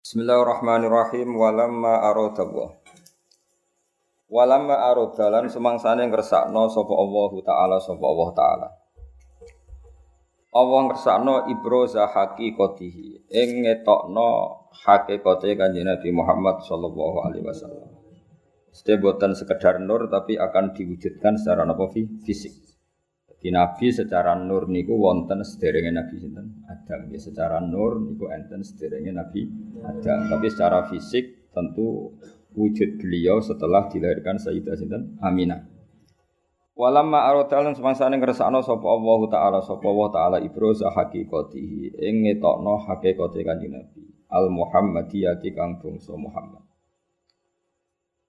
Bismillahirrahmanirrahim walamma aradallah Walamma aradalan semangsane ngresakno sapa Allah taala sapa Allah taala Allah ngersakno ibroza haqiqatihi ing ngetokno hakikate kanjeng Nabi Muhammad sallallahu alaihi wasallam. Sete boten sekedar nur tapi akan diwujudkan secara napa fisik. Di Nabi secara nur niku wonten sederenge Nabi sinten Adam. Ya, secara nur niku enten sederenge Nabi Adam. Tapi secara fisik tentu wujud beliau setelah dilahirkan Sayyidah sinten Aminah. Walamma arodalan semangsane ngersakno sapa Allah taala sapa Allah taala ibroza haqiqatihi ing ngetokno hakikate kanjeng Nabi al Muhammadiyati kang bangsa Muhammad.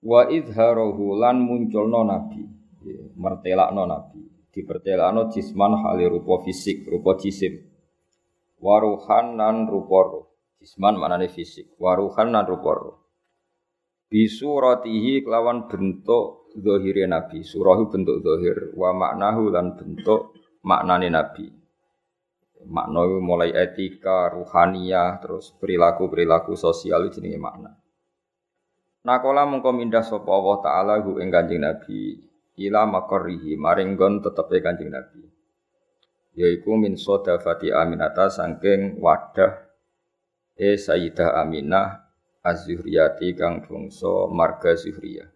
Wa idharahu lan munculno nabi, mertelakno nabi, dipertelakno jisman hale rupa fisik, rupa jisim. Waruhan lan rupa roh. Jisman maknane fisik, waruhan lan rupa roh. Bisuratihi kelawan bentuk zahire nabi surahu bentuk zahir wa maknahu lan bentuk maknane nabi makna mulai etika ruhaniyah terus perilaku perilaku sosial jenenge makna Nakola mengko mindah sapa Allah taala ing Kanjeng Nabi ila makarrihi maring gon tetepe Kanjeng Nabi. Yaiku min sodafati aminata sangking wadah e Sayyidah Aminah az-Zuhriyati kang bangsa marga Zuhriyah.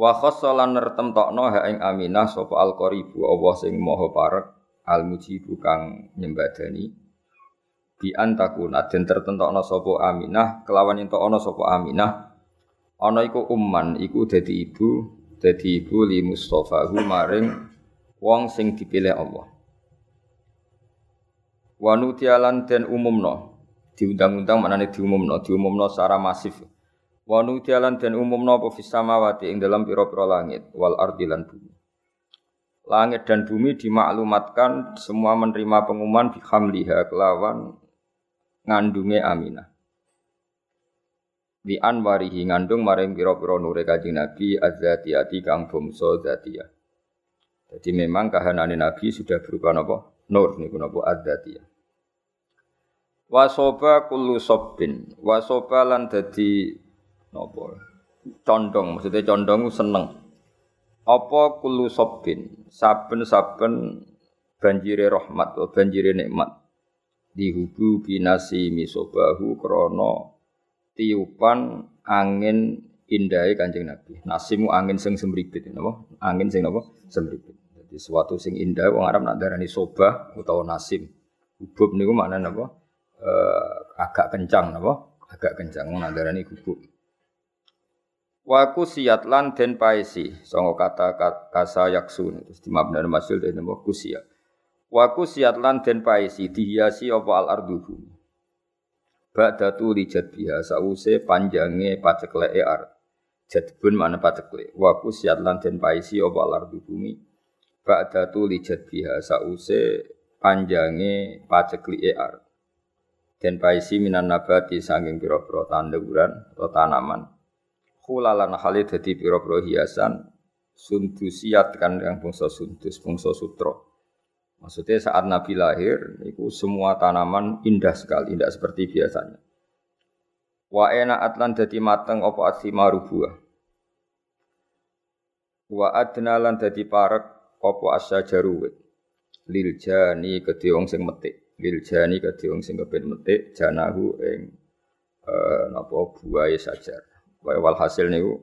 Wa khassalan nertemtokno ha ing Aminah sapa al-qaribu Allah sing maha parek al-mujibu kang nyembadani. Bi antakuna den tertentokno sapa Aminah kelawan ento ana sapa Aminah ana iku umman iku dadi ibu dadi ibu li Mustafahu maring wong sing dipilih Allah wa nutialan den umumno diundang-undang maknane diumumno diumumno secara masif Wa nudialan dan umumna apa fis samawati ing dalam pira-pira langit wal ardi lan bumi. Langit dan bumi dimaklumatkan semua menerima pengumuman bihamliha kelawan ngandunge Aminah. Di anwarihi ngandung maring pira-pira nure Kanjeng Nabi azzatiyati kang bangsa zatiyah. Jadi memang kahanane Nabi sudah berupa napa? Nur niku napa azzatiyah. Wasoba kullu sobbin. Wasoba lan dadi Napa? Condong, maksudnya condong seneng. Apa kulu sobbin, saben-saben banjire rahmat banjire nikmat dihubu binasi misobahu krono tiupan angin indahai kanjeng Nabi. Nasimu angin sing semribit, napa? Angin sing napa? Semribit. Jadi suatu sing indah wong Arab nak darani sobah utawa nasim. Hubub niku maknane napa? Eh, agak kencang napa? Agak kencang nak darani hubub. Waku siat lan den paesi songo kata kasa yaksun terus di mabna masyul den napa kusiat. Waku siat lan den paesi dihiasi apa al ardu. Ba'datu li jadbiha sause panjange pacekleke ar. Jadbun mana pacekle. Waku siat lan den paesi apa al ardu bumi. Ba'datu li jadbiha sause panjange paceklike ar. Den paesi minan nabati sanging pira-pira tanduran atau tanaman khulalan hale dadi pira-pira hiasan sundusiat kan yang bangsa sundus bangsa sutra maksudnya saat Nabi lahir itu semua tanaman indah sekali tidak seperti biasanya. Wa ena atlan dadi mateng apa asimaru buah? Wa adna lan dadi parek apa asyajaru wit lil jani kedhe wong sing metik. Lil jani kedhe wong sing kepen metik janahu ing eh, napa buahe sajar. Wal hasil niku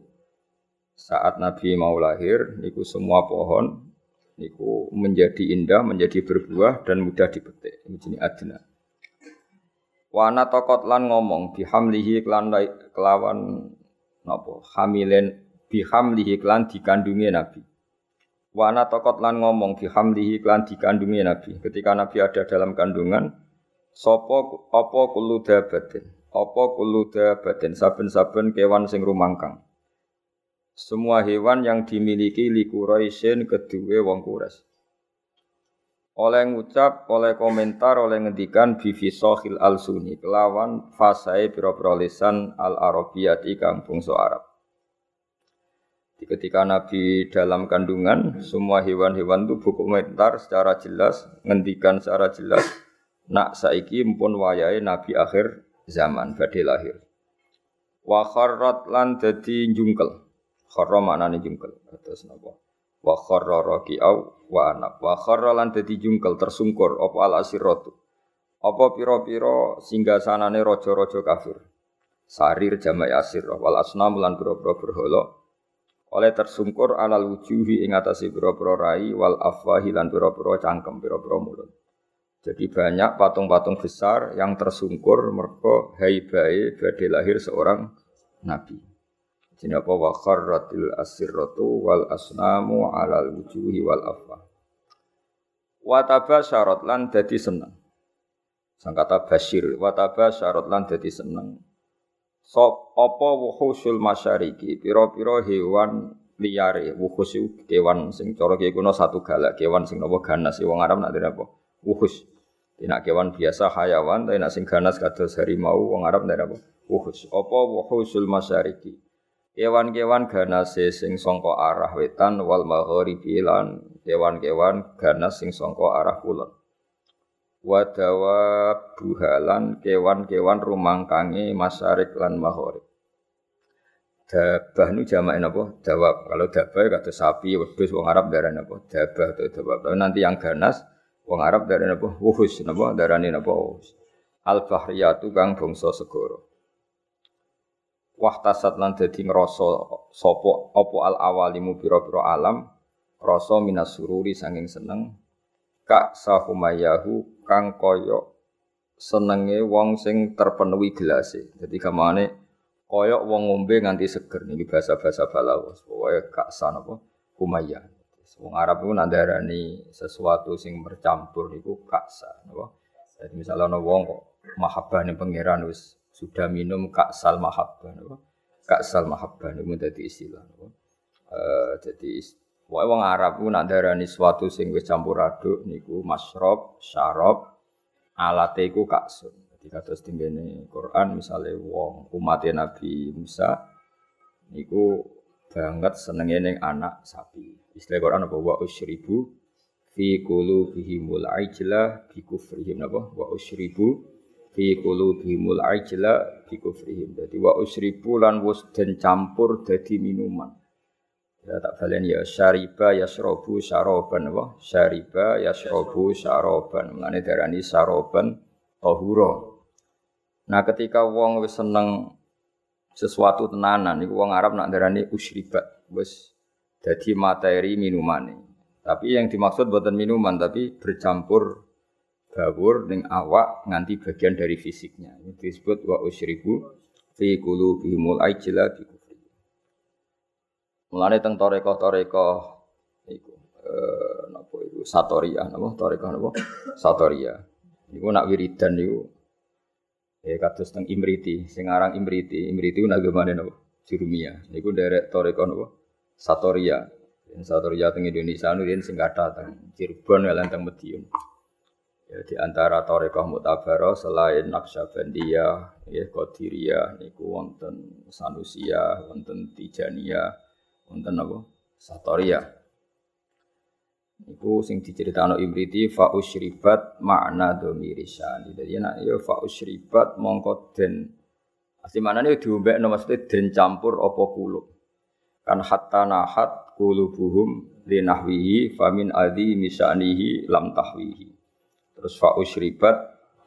saat Nabi mau lahir niku semua pohon niku menjadi indah, menjadi berbuah dan mudah dipetik. Ini adna. Wana tokot lan ngomong bihamlihi klan kelawan napa hamilen bihamlihi klan dikandungi Nabi. Wana tokot lan ngomong bihamlihi klan dikandungi Nabi. Ketika Nabi ada dalam kandungan, sopo opo kulu dabatin apa kullu dabatin saben-saben kewan sing rumangkang. Semua hewan yang dimiliki li Quraisyin kedue wong Quraisy. Oleh ngucap, oleh komentar, oleh ngendikan bivi sohil al sunni kelawan fasai pira-pira lisan al arabiyati kang bangsa Arab. Ketika Nabi dalam kandungan, semua hewan-hewan itu berkomentar secara jelas, ngendikan secara jelas, nak saiki mpun wayahe nabi akhir zaman badhe lahir. Wa kharrat lan dadi jungkel. Kharra maknane jungkel. Terus napa? Wa kharra raki'au wa anak. Wa kharra lan dadi jungkel tersungkur apa al asiratu. Apa pira-pira singgasanane raja-raja kafir. Sarir jamai asir wal asnam lan pira-pira berhala oleh tersungkur alal wujuhi ing atase pira-pira rai wal afwahi lan pira-pira cangkem pira-pira mulut. Jadi banyak patung-patung besar yang tersungkur mereka haibai badhe lahir seorang nabi. Jadi apa wa kharratil asirratu wal asnamu alal wujuhi wal afwah. Wa syarat lan dadi seneng. Sangkata basyir wa syarat lan dadi seneng. Sop apa wuhusul masyariki? Pira-pira hewan liyare. Wuhus kewan sing cara kiye kuno satu galak kewan sing napa ganas. Wong Arab nak apa? Wuhus. Nek kewan biasa hayawan tapi nak sing ganas kados harimau wong Arab nak apa? Wuhus. Apa wuhusul masyariki Kewan-kewan ganas sing sangka arah wetan wal maghribi lan kewan-kewan ganas sing sangka arah kulon wadawa buhalan kewan-kewan rumangkange masyarik lan mahorib. Dabah nu jamain apa? Dawab. Kalau dabah ya kata sapi, wedhus wong Arab darane apa? Dabah atau dawab. Tapi nanti yang ganas wong Arab darane apa? Wuhus napa? Darane napa? Wuhus. Al bahriyatu kang bangsa segara. Wahtasat lan dadi ngrasa sapa apa al awalimu pira-pira alam rasa minas sururi sanging seneng kak sahumayahu kang koyok senenge wong sing terpenuhi gelase. Jadi kamane koyok wong ngombe nganti seger niki bahasa-bahasa balawas. Pokoke gak san apa kumaya. Wong Arab itu nandarani sesuatu sing bercampur niku kaksa, napa? Jadi misalnya ana wong kok mahabbah ning pangeran wis sudah minum kaksal mahabbah napa? Kaksal mahabbah niku dadi istilah napa? Eh jadi Wae wong Arab ku nak darani suatu sing wis campur aduk niku masrob, syarab, alate iku kaksun. Jadi kados tinggene Quran misale wong umat Nabi Musa niku banget senenge ning anak sapi. Istilah Quran apa wa usyribu fi qulubihimul ajla bi kufrihim napa wa usyribu fi qulubihimul ajla bi kufrihim. Dadi wa usyribu lan wis den campur dadi minuman. Ya tak balen ya syariba yasrobu saroban wa syariba yasrobu saroban. Mulane darani saroban tahura. Nah ketika wong wis seneng sesuatu tenanan iku wong Arab nak darani usribat wis dadi materi minumane. Tapi yang dimaksud buatan minuman tapi bercampur bawur ning awak nganti bagian dari fisiknya. Ini disebut wa usribu fi qulubihimul ajla bi Mulane teng toreko-toreko iku eh napa iku satoria napa toreko napa satoria. Iku nak wiridan niku ya kados teng Imriti, sing aran Imriti. Imriti ku nagamane napa? Jurumia. Niku derek toreko napa? Satoria. Satoria teng Indonesia nu sing kathah teng Cirebon lan teng Madiun. Ya di antara Torekoh Mutabaroh selain Naksabandiyah, ya Qadiriyah, niku wonten Sanusia, wonten Tijaniyah, wonten apa? Satoria. Iku sing diceritakno Ibriti fa usyribat makna domirisan. Jadi nek ya fa usyribat mongko den asli maknane diombekno maksudnya den campur apa kulub. Kan hatta nahat kulubuhum linahwihi famin adi misanihi lam tahwihi. Terus fa usyribat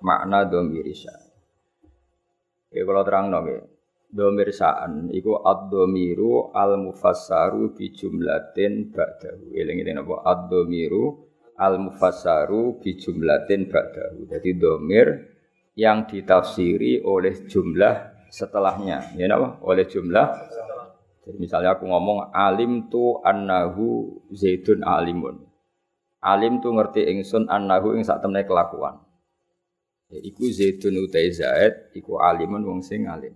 makna domirisan. Ya kalau terang nggih domir sa'an iku ad-domiru al-mufassaru bi jumlatin ba'dahu. Eling-eling apa? Ad-domiru al-mufassaru bi jumlatin ba'dahu. Jadi domir yang ditafsiri oleh jumlah setelahnya. Ya apa? Oleh jumlah jadi misalnya aku ngomong alim tu annahu zaidun alimun. Alim tu ngerti ingsun annahu ing sak temne kelakuan. Ya, iku zaidun utai zaid, iku alimun wong sing alim.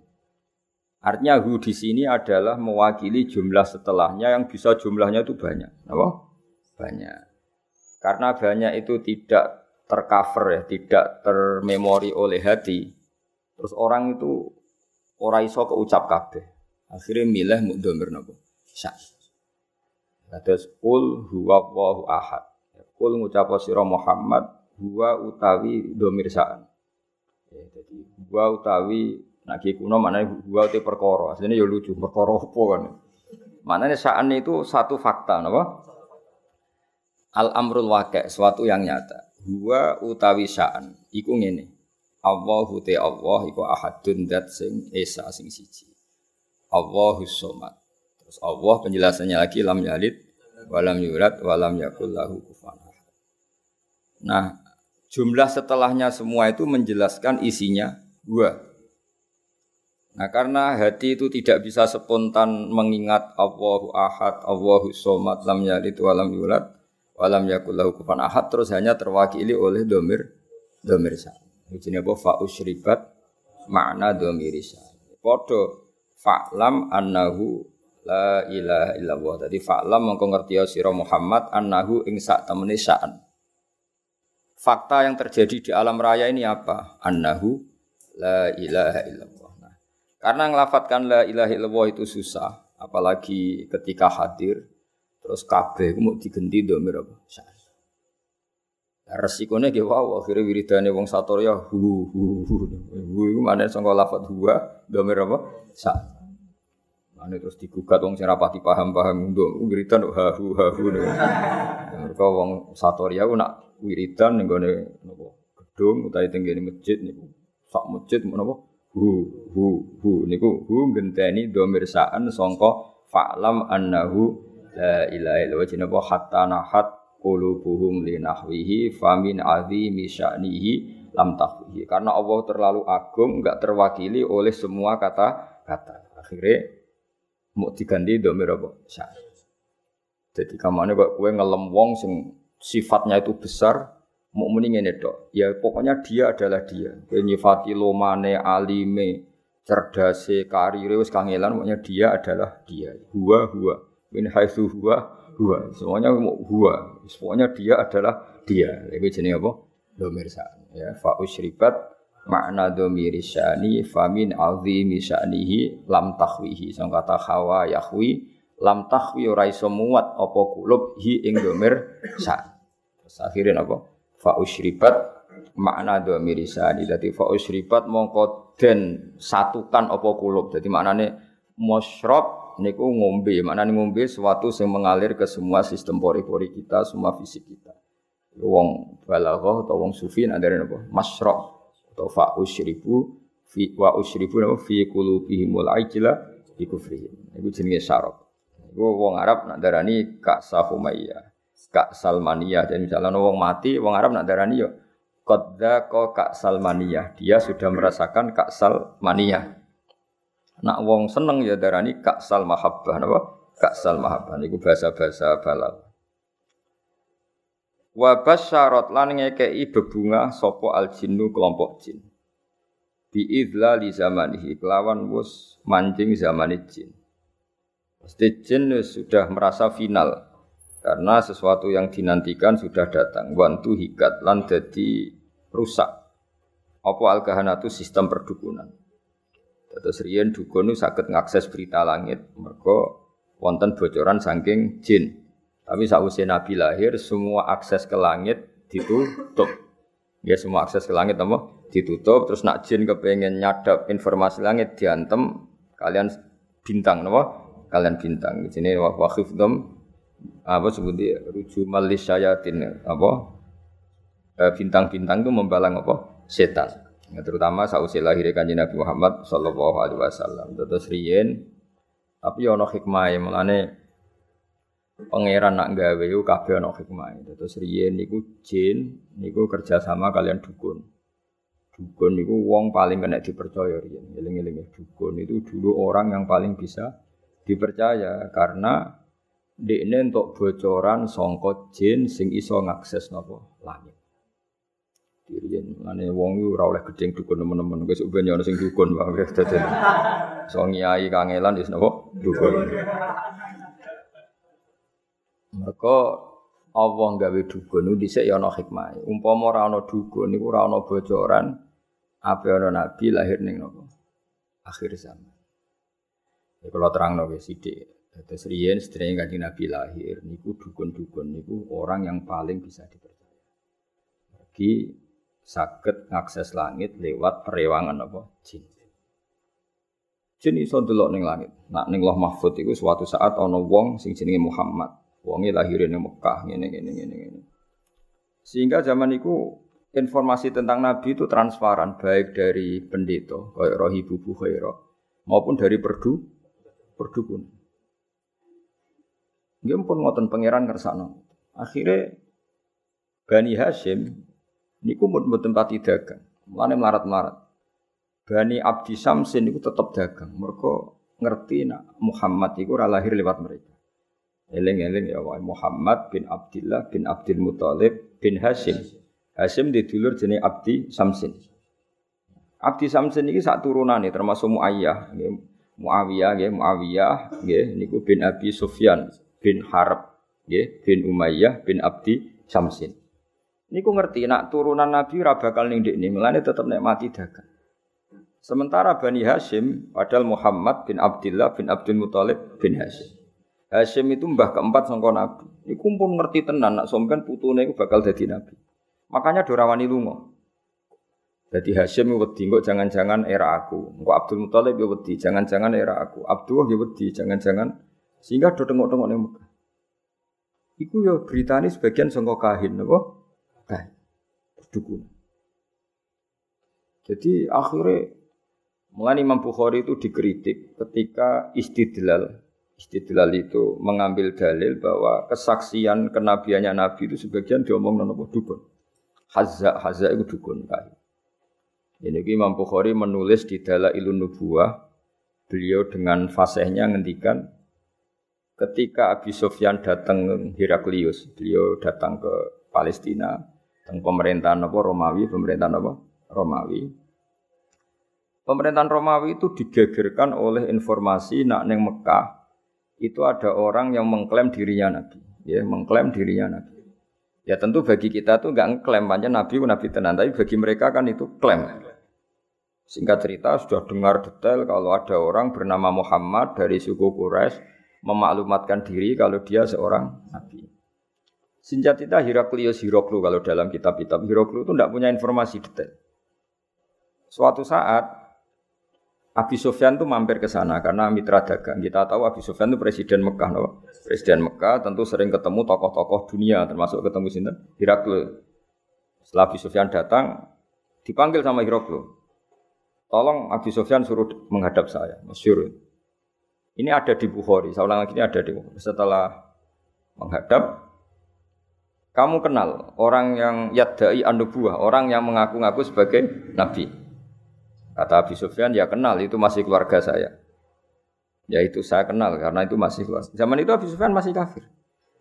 Artinya hu di sini adalah mewakili jumlah setelahnya yang bisa jumlahnya itu banyak. Apa? Banyak. Karena banyak itu tidak tercover ya, tidak termemori oleh hati. Terus orang itu ora iso keucap kabeh. Akhirnya milih mukdomir napa? Syak. Terus kul huwa ahad. Kul ngucap sira Muhammad Huwa utawi domir sa'an. Ya, jadi huwa utawi Naki kuno mana huwa te perkara. Asline ya lucu, perkara apa kan. Maknanya sa'an itu satu fakta, napa? Al amrul waqi', suatu yang nyata. Huwa utawi sa'an iku ngene. Allahu te Allah iku ahadun dat sing esa sing siji. Allahu somad. Terus Allah penjelasannya lagi lam yalid walam yurad walam yakul lahu Nah, jumlah setelahnya semua itu menjelaskan isinya dua. Nah, karena hati itu tidak bisa spontan mengingat Allahu ahad, Allahu somad, lam yalid walam yurad walam yakul lahu kufuwan ahad terus hanya terwakili oleh domir domir sa. Ini apa fa makna domir sa. Podo fa'lam annahu la ilaha illallah. Tadi fa'lam mengko ngerti sira Muhammad annahu ing sak temene sa'an. Fakta yang terjadi di alam raya ini apa? Annahu la ilaha illallah. Nah, karena ngelafatkan la ilaha illallah itu susah, apalagi ketika hadir terus kabeh mau digenti domir apa? Nah, resikonya ge wow, akhirnya wiridane wong satorya hu hu hu. Hu iku mana sangka lafat huwa domir apa? Sa'an. Ane terus digugat wong sing rapati paham-paham untuk wiridan hahu hahu. Mereka wong satoria ku nak wiridan ning gone napa? Gedung utawa teng masjid niku. Sak masjid menapa hu hu hu. Niku hu ngenteni domir saan sangka fa'lam annahu la ilaha illallah. Jenenge hatta nahat qulubuhum li nahwihi famin azimi sya'nihi lam tahwihi karena Allah terlalu agung enggak terwakili oleh semua kata-kata. Akhirnya mau diganti domir apa? Sya jadi kamane kok kue ngelem wong sing sifatnya itu besar mau ini dok ya pokoknya dia adalah dia. Kue nyifati lomane alime cerdase karire wis kangelan pokoknya dia adalah dia. Huwa huwa min haitsu huwa huwa semuanya huwa pokoknya dia adalah dia. Itu jenis apa? Domir ya. Fa usribat makna domiri syani famin azimi syanihi lam tahwihi sang kata hawa yahwi lam tahwi ora iso muat apa kulub hi ing domir sa. Terus apa fa usribat makna domiri syani dadi fa usribat mongko den satukan apa kulub. Dadi maknane musyrab niku ngombe. Maknane ngombe sesuatu yang mengalir ke semua sistem pori-pori kita semua fisik kita. Wong balaghah atau wong sufi ada apa masyrab atau fa usyribu fi wa usyribu fi qulubihimul ajla bi kufrihim. Iku jenenge syarab. Iku wong Arab nak darani Kak Sahumayyah, Kak Salmaniyah dan misalnya wong mati wong Arab nak darani yo Qadda ko Kak Salmaniyah. Dia sudah merasakan Kak Salmaniyah. Nak wong seneng ya darani Kak Sal Mahabbah napa? Kak Sal Mahabbah niku bahasa-bahasa balal. Wa basyarat lan ngekei bebunga sapa al jinnu kelompok jin. Bi idla li zamanihi kelawan wus mancing zaman jin. Pasti jin sudah merasa final karena sesuatu yang dinantikan sudah datang. Wantu hikat lan jadi rusak. Apa al kahanatu sistem perdukunan. Terus riyen dukun sakit ngakses berita langit mergo wonten bocoran saking jin. Tapi sausai Nabi lahir, semua akses ke langit ditutup. Ya semua akses ke langit apa? Ditutup. Terus nak jin kepengen nyadap informasi langit diantem kalian bintang apa? Kalian bintang. Di sini wakif dom apa sebutnya ruju malis syayatin apa? Eh, bintang-bintang itu membalang apa? Setan. Ya, terutama sausai lahir kanjeng Nabi Muhammad Sallallahu Alaihi Wasallam. Terus riyen tapi ono hikmah mulane pangeran nak gawe yo kabeh ana hikmah. Terus riyen niku jin niku kerjasama kalian dukun. Dukun niku wong paling kena dipercaya riyen. Eling-eling dukun itu dulu orang yang paling bisa dipercaya karena dekne untuk bocoran songkot jin sing iso ngakses napa langit. Diriyen ngene wong iku ora oleh gedeng dukun teman-teman. Wis ben ana sing dukun wae dadi. So nyai kangelan wis napa dukun. Mereka Allah gawe dukun niku dhisik ya ana hikmah. Umpama ora dukun niku ora bocoran apa ana nabi lahir ning napa? Akhir zaman. Ya kalau terang nggih sithik. Terus riyen sedherenge kanjeng Nabi lahir niku dukun-dukun niku orang yang paling bisa dipercaya. Mugi saged ngakses langit lewat perewangan apa jin. Jin iso delok ning langit. Nak ning Loh Mahfud iku suatu saat ana wong sing jenenge Muhammad. Wonge lahir ning Mekah ngene ngene ngene ngene. Sehingga zaman itu informasi tentang Nabi itu transparan baik dari pendeta kayak Rohibu Bukhaira maupun dari perdu perdukun. Dia pun ngoten pangeran kersano. Akhirnya Bani Hashim niku pun tempat dagang. Mulane melarat-melarat. Bani Abdi Samsin niku tetap dagang. Mereka ngerti nak Muhammad ora lahir lewat mereka. Eling-eling ya wae Muhammad bin Abdullah bin Abdul Muthalib bin Hashim. Hashim di dulur jenenge Abdi Samsin. Abdi Samsin ini sak turunane termasuk Muayyah, Muawiyah nggih Muawiyah nggih niku bin Abi Sufyan bin Harb nggih bin Umayyah bin Abdi Samsin. Niku ngerti nak turunan Nabi ora bakal ning ndekne, mulane tetep nek mati dagang. Sementara Bani Hashim padahal Muhammad bin Abdullah bin Abdul Muthalib bin Hashim. Hashim itu mbah keempat sangka Nabi. Niku pun ngerti tenan nak sampean putune iku bakal dadi nabi. Makanya dorawani lunga. Jadi Hashim wedi kok jangan-jangan era aku. Engko Abdul Muthalib ya wedi, jangan-jangan era aku. Abdullah ya wedi, jangan-jangan sehingga do tengok-tengok ning Mekah. Iku ya beritane sebagian sangka kahin napa? Kahin. Dukun. Jadi akhirnya mulai Imam Bukhari itu dikritik ketika istidlal. Istidlal itu mengambil dalil bahwa kesaksian kenabiannya Nabi itu sebagian diomong nopo dukun. Hazza, hazza itu dukun kahin. Ini Imam Bukhari menulis di dalam ilmu nubuah, beliau dengan fasihnya ngendikan ketika Abi Sufyan datang Heraklius, beliau datang ke Palestina, tentang pemerintahan apa Romawi, pemerintahan apa Romawi. Pemerintahan Romawi itu digegerkan oleh informasi nak neng Mekah itu ada orang yang mengklaim dirinya nabi, ya mengklaim dirinya nabi. Ya tentu bagi kita tuh nggak ngeklaim aja nabi nabi tenan, tapi bagi mereka kan itu klaim. Singkat cerita sudah dengar detail kalau ada orang bernama Muhammad dari suku Quraisy memaklumatkan diri kalau dia seorang nabi. Sinjatita Heraklius Hiroklu kalau dalam kitab-kitab Hiroklu itu tidak punya informasi detail. Suatu saat Abi Sufyan itu mampir ke sana karena mitra dagang. Kita tahu Abi Sufyan itu presiden Mekah, no? Presiden Mekah tentu sering ketemu tokoh-tokoh dunia, termasuk ketemu sini Heraklu. Setelah Abi Sufyan datang, dipanggil sama Heraklu. Tolong Abi Sofyan suruh menghadap saya, masyur. Ini ada di Bukhari, saya lagi ini ada di Bukhari. Setelah menghadap, kamu kenal orang yang yadai anubuah, orang yang mengaku-ngaku sebagai nabi. Kata Abi Sufyan, ya kenal, itu masih keluarga saya. Ya itu saya kenal karena itu masih keluarga. Zaman itu Abi Sufyan masih kafir.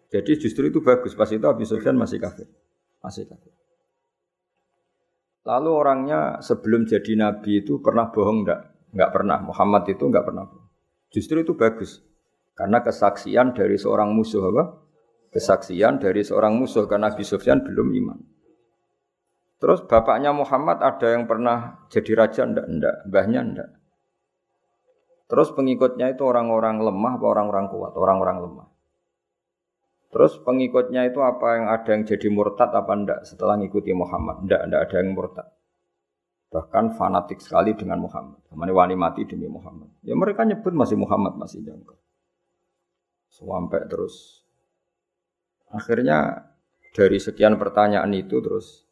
Jadi justru itu bagus, pas itu Abi Sufyan masih kafir. Masih kafir. Lalu orangnya sebelum jadi nabi itu pernah bohong enggak? Enggak pernah. Muhammad itu enggak pernah bohong. Justru itu bagus. Karena kesaksian dari seorang musuh apa? Kesaksian dari seorang musuh karena Nabi Sufyan belum iman. Terus bapaknya Muhammad ada yang pernah jadi raja enggak? Enggak. Mbahnya enggak. Terus pengikutnya itu orang-orang lemah apa orang-orang kuat? Orang-orang lemah. Terus pengikutnya itu apa yang ada yang jadi murtad apa ndak setelah ngikuti Muhammad? Ndak, ndak ada yang murtad. Bahkan fanatik sekali dengan Muhammad. Sama wani mati demi Muhammad. Ya mereka nyebut masih Muhammad masih jangka. Sampai terus akhirnya dari sekian pertanyaan itu terus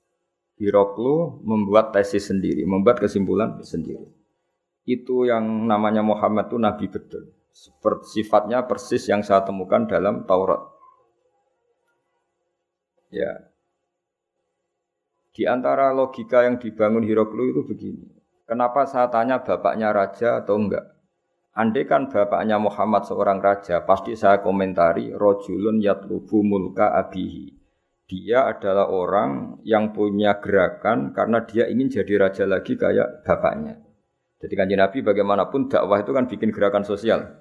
Hiroklu membuat tesis sendiri, membuat kesimpulan sendiri. Itu yang namanya Muhammad itu nabi betul. Seperti sifatnya persis yang saya temukan dalam Taurat. Ya. Di antara logika yang dibangun Hiroklu itu begini. Kenapa saya tanya bapaknya raja atau enggak? Andai kan bapaknya Muhammad seorang raja, pasti saya komentari rojulun yatlubu mulka abihi. Dia adalah orang yang punya gerakan karena dia ingin jadi raja lagi kayak bapaknya. Jadi kanji Nabi bagaimanapun dakwah itu kan bikin gerakan sosial.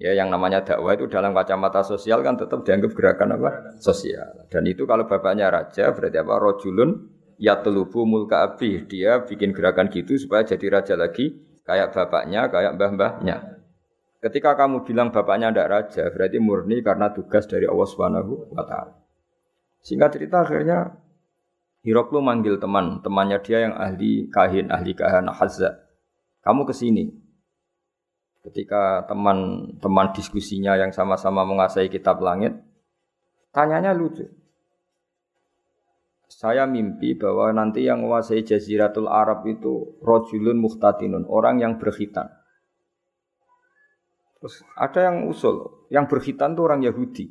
Ya, yang namanya dakwah itu dalam kacamata sosial kan tetap dianggap gerakan apa? Sosial. Dan itu kalau bapaknya raja berarti apa? Rojulun yatlubu mulka abi. Dia bikin gerakan gitu supaya jadi raja lagi kayak bapaknya, kayak mbah-mbahnya. Ketika kamu bilang bapaknya tidak raja, berarti murni karena tugas dari Allah Subhanahu wa taala. Singkat cerita akhirnya Hiroklu manggil teman, temannya dia yang ahli kahin, ahli kahana hazza. Kamu ke sini. Ketika teman-teman diskusinya yang sama-sama menguasai kitab langit, tanyanya lucu. Saya mimpi bahwa nanti yang menguasai jaziratul Arab itu rojulun muhtatinun, orang yang berkhitan. Terus ada yang usul, yang berkhitan itu orang Yahudi.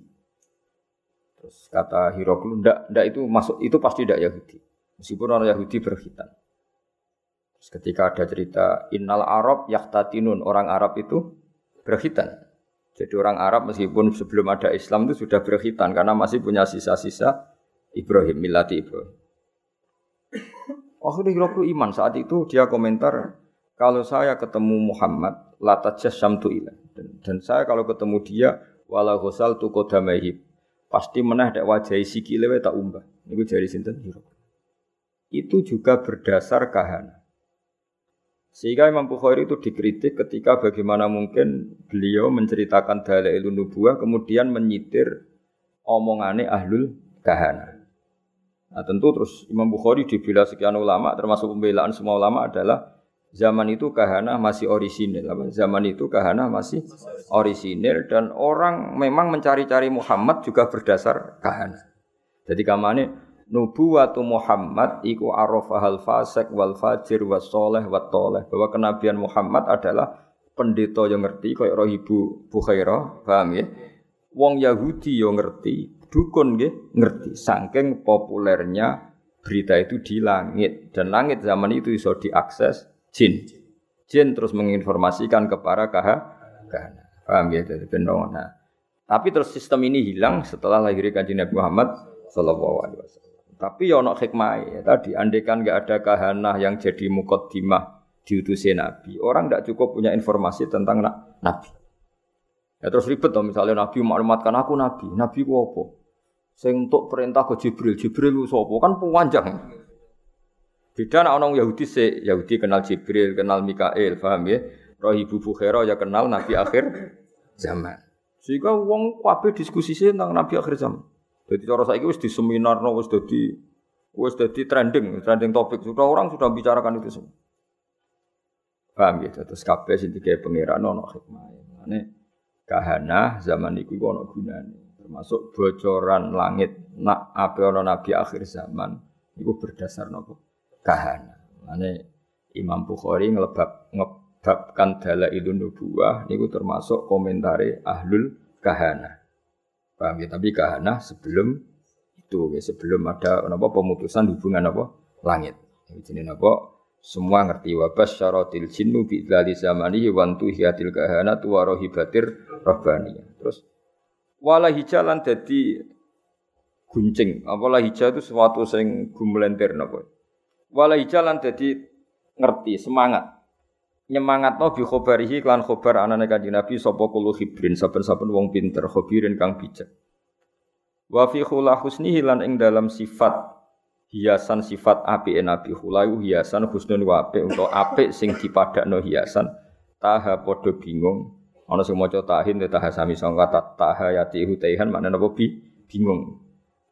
Terus kata Hiroklu, ndak, ndak itu masuk itu pasti ndak Yahudi. Meskipun orang Yahudi berkhitan. Terus ketika ada cerita Innal Arab yahtatinun, orang Arab itu berkhitan. Jadi orang Arab meskipun sebelum ada Islam itu sudah berkhitan karena masih punya sisa-sisa Ibrahim, milati Ibrahim. Akhirnya Hiroklu iman saat itu dia komentar kalau saya ketemu Muhammad latajas samtu ilah dan, dan saya kalau ketemu dia wala ghusal tu kodamahib pasti menah dak wajahi sikile tak umbah. Niku jari sinten Itu juga berdasar kahana. Sehingga Imam Bukhari itu dikritik ketika bagaimana mungkin beliau menceritakan dalailun nubuah kemudian menyitir omongane ahlul kahana. Nah tentu terus Imam Bukhari dibela sekian ulama termasuk pembelaan semua ulama adalah Zaman itu kahana masih orisinil. Zaman itu kahana masih orisinil dan orang memang mencari-cari Muhammad juga berdasar kahana. Jadi kamane nubuwatu Muhammad iku arafahal fasik wal fajir was soleh wat toleh bahwa kenabian Muhammad adalah pendeta yang ngerti kayak roh ibu Bukhairah paham ya wong Yahudi yang ngerti dukun nggih ngerti saking populernya berita itu di langit dan langit zaman itu bisa diakses jin. Jin terus menginformasikan kepada kahana. Paham ya dari. Nah, tapi terus sistem ini hilang setelah lahirnya kanjeng Nabi Muhammad Sallallahu Alaihi Wasallam. Tapi ya ono hikmah ya tadi andekan nggak ada kahana yang jadi mukaddimah diutusnya Nabi. Orang tidak cukup punya informasi tentang Nabi. Ya terus ribet dong misalnya Nabi maklumatkan aku Nabi. Nabi ku apa? Sing untuk perintah ke Jibril. Jibril ku sapa? Kan panjang. Beda nak orang Yahudi se Yahudi kenal Jibril, kenal Mikael, paham ya? Roh ibu Bukhara ya kenal Nabi akhir zaman. Sehingga wong kabeh diskusi tentang Nabi akhir zaman. Jadi cara saiki wis di seminar, wis dadi wis dadi trending, trending topik. Sudah orang sudah bicarakan itu semua. Paham ya? Terus kabeh sing digawe pangeran ono hikmah. Mane kahana zaman iku ono gunane. Termasuk bocoran langit nak apa ono nabi akhir zaman itu berdasar nopo kahana. Mane Imam Bukhari ngelebab ngebabkan dalailun nubuwah niku termasuk komentari ahlul kahana. Paham ya? Tapi kahana sebelum itu ya, sebelum ada apa pemutusan hubungan apa langit. Ini apa semua ngerti wabas syaratil jinnu bi dzali zamani wa hiatil kahana wa rohibatir rabbani. Terus wala hijalan dadi guncing. Apalah hija itu sesuatu sing gumlenter napa. Walai jalan jadi ngerti semangat nyemangat no bi khobarihi klan khobar anane kanjeng Nabi sapa kulo hibrin saben-saben wong pinter khobirin kang bijak wa fi khula husnihi lan ing dalam sifat hiasan sifat api Nabi khulayu hiasan husnun wa apik untuk apik sing dipadakno hiasan taha padha bingung ana sing maca tahin taha sami sangka taha yati hutaihan maknane apa bi bingung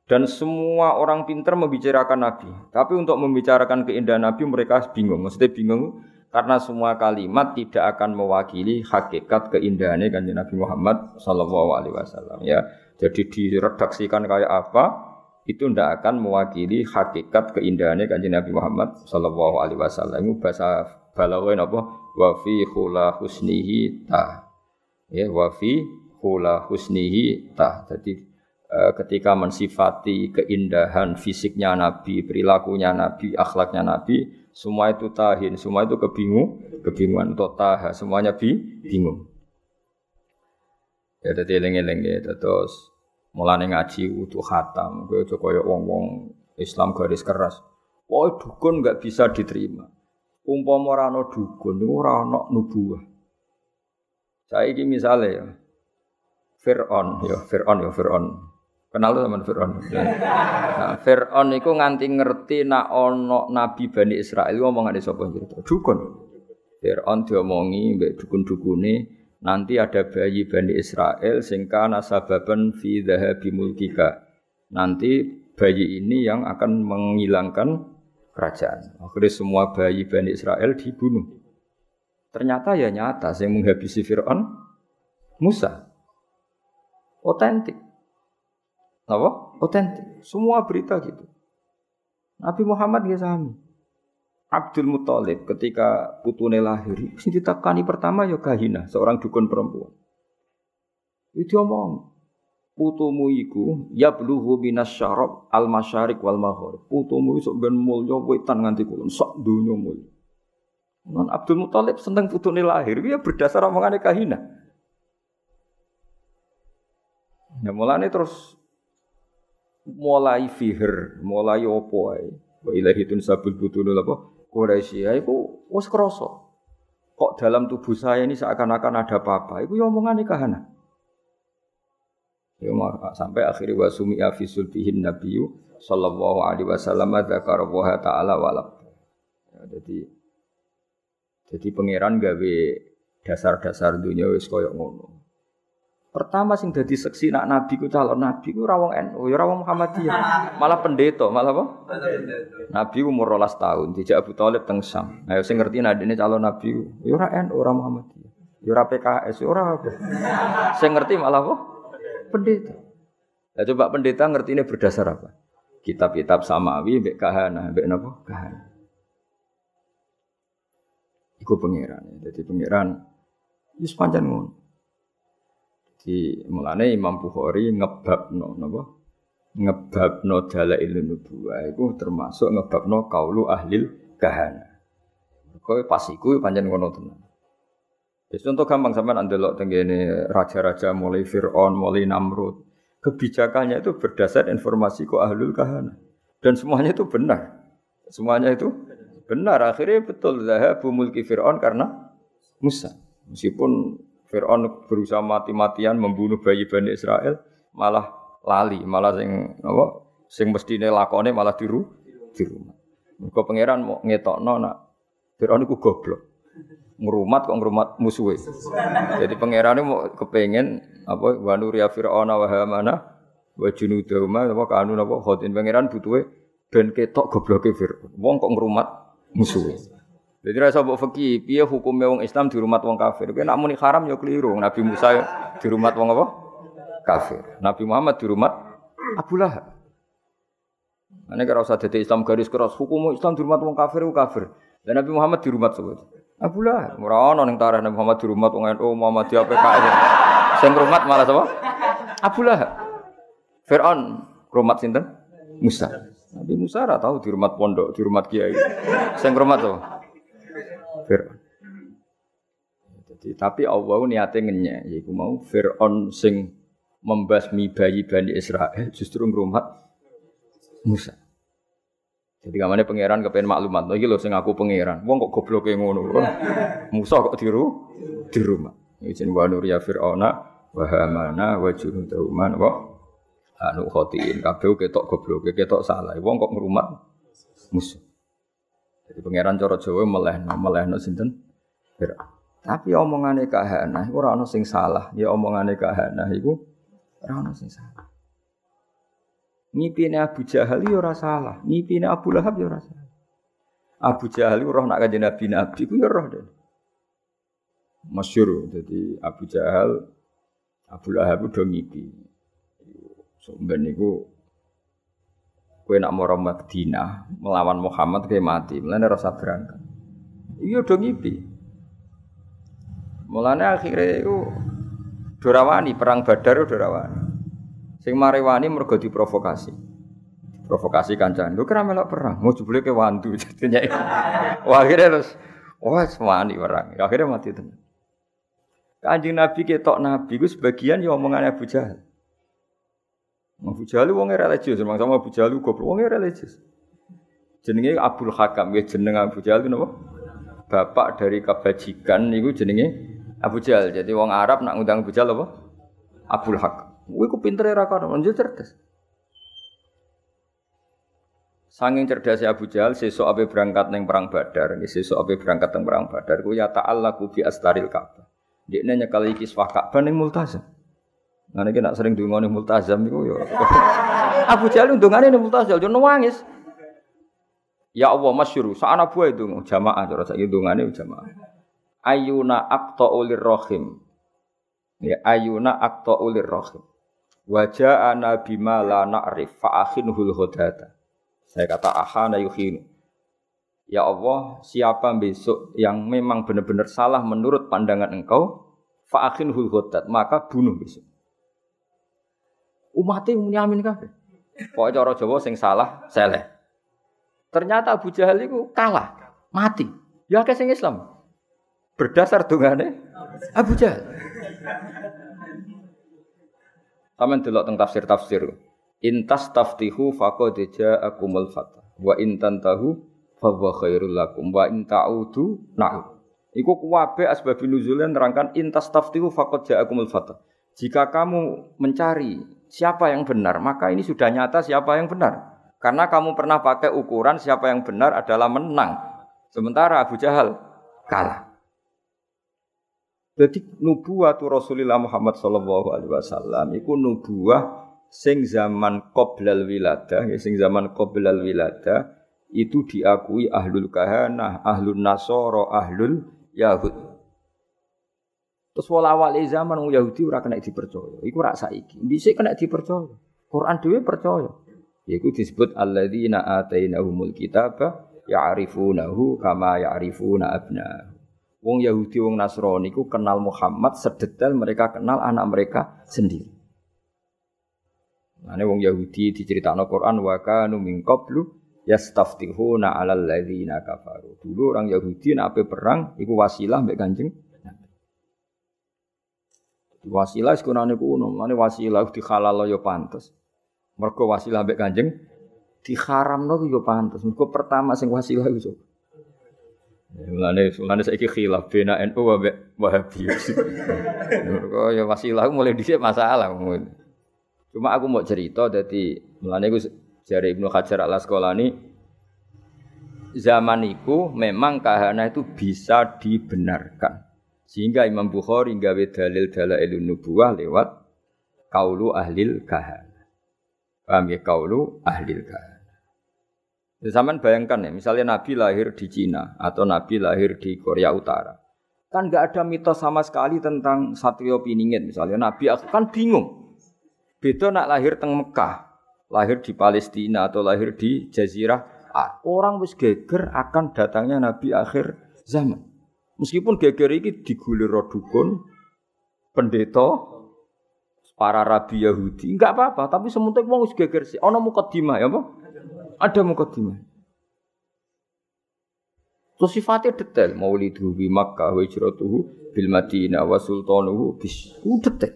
dan semua orang pintar membicarakan Nabi. Tapi untuk membicarakan keindahan Nabi mereka bingung. Maksudnya bingung karena semua kalimat tidak akan mewakili hakikat keindahannya kan Nabi Muhammad Sallallahu Alaihi Wasallam. Ya, jadi diredaksikan kayak apa itu tidak akan mewakili hakikat keindahannya kan Nabi Muhammad Sallallahu Alaihi Wasallam. Itu bahasa balawain apa? Wafi khula husnihi ta. Ya, wafi khula husnihi ta. Jadi Eh, ketika mensifati keindahan fisiknya Nabi, perilakunya Nabi, akhlaknya Nabi, semua itu tahin, semua itu kebingung, kebingungan taha, semuanya bi, bingung. Ya dadi eling-eling ya terus mulane ngaji utuh khatam, aja kaya wong-wong Islam garis keras. Wah, dukun nggak bisa diterima. Umpama ora ana dukun ora ana nubuah. Saiki misale ya Fir'aun ya Fir'aun ya Fir'aun Kenal tuh teman Fir'aun. Nah, Fir'aun itu nganti ngerti nak ono Nabi Bani Israel ngomong ada sapa cerita. Dukun. Fir'aun diomongi mbek dukun-dukune nanti ada bayi Bani Israel sing kana sababan fi dhahabi mulkika. Nanti bayi ini yang akan menghilangkan kerajaan. Akhirnya semua bayi Bani Israel dibunuh. Ternyata ya nyata yang menghabisi Fir'aun Musa. Otentik. Apa? Otentik. Semua berita gitu. Nabi Muhammad ya sami. Abdul Muthalib ketika putune lahir, sing ditekani pertama ya Kahina, seorang dukun perempuan. Itu omong, putumu iku ya bluhu minas syarab al masyarik wal maghrib. Putumu iso ben mulya wetan nganti kulon sak donya mulya. Non Abdul Muthalib seneng putune lahir, ya berdasar omongane Kahina. Ya mulane terus mulai fihir, mulai opo ae. Wa ilahi tun sabul butunul apa? Quraisy ya iku wis krasa. Kok dalam tubuh saya ini seakan-akan ada apa-apa. Iku ya omongane kahana. Ya sampai akhirnya wa sumi'a fi sulbihin nabiyyu sallallahu alaihi wasallam dzakara wa ta'ala walab. Ya, jadi jadi pangeran gawe dasar-dasar dunia wis koyo ngono. Pertama sing dadi seksi nak nabi ku calon nabi ku rawong NU, ya rawong Muhammadiyah. Malah pendeta, malah apa? Nabi umur 12 tahun, dijak Abu Thalib teng Sam. Ayo sing ngerti nadine calon nabi ku, ya ora NU, ora Muhammadiyah. Ya ora PKS, ya ora apa. Sing ngerti malah apa? Pendeta. Ya coba pendeta ngerti ini berdasar apa? Kitab-kitab samawi, mbek kahana, mbek napa? Kahana. Iku pangeran. Jadi pangeran wis pancen ngono. Di mulane Imam Bukhari ngebabno napa? Ngebabno dalail nubuwah iku termasuk ngebabno kaulu ahlil kahana. Kowe pas iku pancen ngono tenan. Wis contoh gampang sampean andelok tenggene raja-raja mulai Firaun, mulai Namrud. Kebijakannya itu berdasar informasi ku ahlul kahana. Dan semuanya itu benar. Semuanya itu benar. Akhirnya betul zahabu mulki Fir'aun karena Musa. Meskipun Fir'aun berusaha mati-matian membunuh bayi Bani Israel, malah lali, malah sing apa? Sing mestine lakone malah diru di rumah. Mergo pangeran mau ngetokno nak Fir'aun iku goblok. Ngrumat kok ngrumat musuhe. Jadi pangeran mau kepengen apa wa nuria fir'auna wa hamana wa junudahuma apa kanu apa khotin pangeran butuhe ben ketok gobloke Fir'aun. Wong kok ngrumat musuhe. Jadi rasa mbok fikih, piye hukumnya wong Islam di rumah wong kafir? Kowe nak muni haram ya keliru. Nabi Musa di rumah wong apa? Kafir. Nabi Muhammad di rumah Abu Lahab. Ane kira usah dadi Islam garis keras, hukum Islam di rumah wong kafir ku kafir. Dan Nabi Muhammad di rumah sebut. Abu Lahab. Ora ono ning tarikh Nabi Muhammad di rumah wong NU, Muhammad di PKS. Sing rumah malah sapa? Abu Lahab. Fir'aun rumah sinten? Musa. Nabi Musa tahu di rumah pondok, di rumah kiai. Sing rumah tuh. Fir'aun. Jadi, tapi Allah niatnya ngenyek, yaitu mau Fir'aun sing membasmi bayi Bani Israel justru ngrumat Musa. Jadi kamane pangeran kepengen maklumat, lagi lho sing aku pangeran. Wong kok goblok ngono. Musa kok diru di rumah. Izin wa nur ya fir'auna wa hamana wa junudahuma wa anu khotiin kabeh ketok goblok, ketok salah. Wong kok ngrumat Musa. Jadi pangeran cara Jawa melehno, melehno sinten? Fir'aun. Tapi omongane kahana iku ora ono sing salah. Ya omongane kahana iku ora ono sing salah. Ngipine Abu Jahal ya ora salah, ngipine Abu Lahab ya ora salah. Abu Jahal roh nak kanjeng Nabi Nabi ku ya roh deh. Masyur, jadi Abu Jahal Abu Lahab udah ngipi. Sumben niku Kue nak mau Madinah melawan Muhammad kayak mati, mulane rasa berangkat. Iya dong ngipi. Mulane akhirnya itu dorawani perang Badar dorawani. Sing marewani mergo diprovokasi. Provokasi kancan. Lu kira melok perang, mau jebule ke wandu jadinya. Wah akhirnya terus wah semani perang. Akhirnya mati tenan. Kanjeng Nabi ketok Nabi gue sebagian ya omongannya Abu. Abu Jahal wong religius, memang sama Abu Jahal goblok wong religius. Jenenge Abdul Hakam, ya jeneng Abu Jahal itu napa? Bapak dari kebajikan niku jenenge Abu Jahal. Jadi wong Arab nak ngundang Abu Jahal apa? Abdul Hakam. Kuwi ku pintere ra kono, cerdas. Sanging cerdasnya Abu Jahal, sesuk ape berangkat neng perang Badar, sesuk ape berangkat neng perang Badar, ku ya ta'allaku bi astaril Ka'bah. Nanya kali kiswah Ka'bah neng multazam. Ini nak sering dungane multazam iku ya. Abu Jahal dungane ning multazam yo nangis. Ya Allah masyhur, sakana buah itu jamaah cara saiki dungane jamaah. Ayuna aqta'u rahim. Ya ayuna aqta'u rahim. Wajah ana bima la na'rif fa akhinhul hudata. Saya kata ahana yuhinu. Ya Allah, siapa besok yang memang benar-benar salah menurut pandangan engkau, fa akhinhul hudat, maka bunuh besok. Umatnya nyamin kabeh. Pokoknya cara Jawa sing salah, seleh. Ternyata Abu Jahal itu kalah, mati. Ya ke sing Islam. Berdasar dungane Abu Jahal. Taman delok teng tafsir-tafsir. Intas taftihu faqad ja'akumul fatah. Wa intan tahu fa khairul lakum wa in ta'udu na'ud. Iku kuwabe asbab nuzulnya nerangkan intas taftihu faqad ja'akumul fatah. Jika kamu mencari siapa yang benar, maka ini sudah nyata siapa yang benar. Karena kamu pernah pakai ukuran siapa yang benar adalah menang. Sementara Abu Jahal kalah. Jadi nubuah Rasulullah Muhammad sallallahu alaihi wasallam iku nubuah sing zaman qoblal wiladah, ya sing zaman qoblal wiladah itu diakui ahlul kahanah, ahlul nasoro, ahlul yahud. Terus wala awal zaman wong Yahudi ora kena dipercaya. Iku rak saiki. Dhisik kena dipercaya. Quran dhewe percaya. Yaiku disebut alladzina atainahumul kitaba ya'rifunahu kama ya'rifuna abna. Wong Yahudi wong Nasrani ku kenal Muhammad sedetail mereka kenal anak mereka sendiri. Ane wong Yahudi diceritakno Quran wa kanu min qablu yastaftihuna 'alal ladzina kafaru. Dulu orang Yahudi nek perang iku wasilah mbek Kanjeng Wasilah sekunane kuno, mane wasilah dihalal ya pantes. Mergo wasilah mbek Kanjeng diharamno ya pantes. Mergo pertama sing wasilah iku Mulane mulane saiki khilaf bena NU mbek Wahabi. Mergo ya wasilah mulai dhisik masalah. Cuma aku mau cerita dadi mulane iku jare Ibnu Hajar Al Asqalani zaman itu memang kahana itu bisa dibenarkan. Sehingga Imam Bukhari gawe dalil dalailun nubuwah lewat kaulu ahlil kahana. Paham ya kaulu ahlil kahana. Ya, zaman bayangkan ya, misalnya Nabi lahir di Cina atau Nabi lahir di Korea Utara. Kan nggak ada mitos sama sekali tentang Satrio Piningit misalnya. Nabi aku kan bingung. Beda nak lahir teng Mekah, lahir di Palestina atau lahir di Jazirah. Orang wis geger akan datangnya Nabi akhir zaman. Meskipun geger iki digulir dukun, pendeta, para rabi Yahudi, enggak apa-apa, tapi sementing wong wis geger sih. Ana mukadimah ya apa? Ada mukadimah. Terus sifatnya detail, maulidu bi Makkah wa hijratuhu bil Madinah wa sultanuhu bis detail.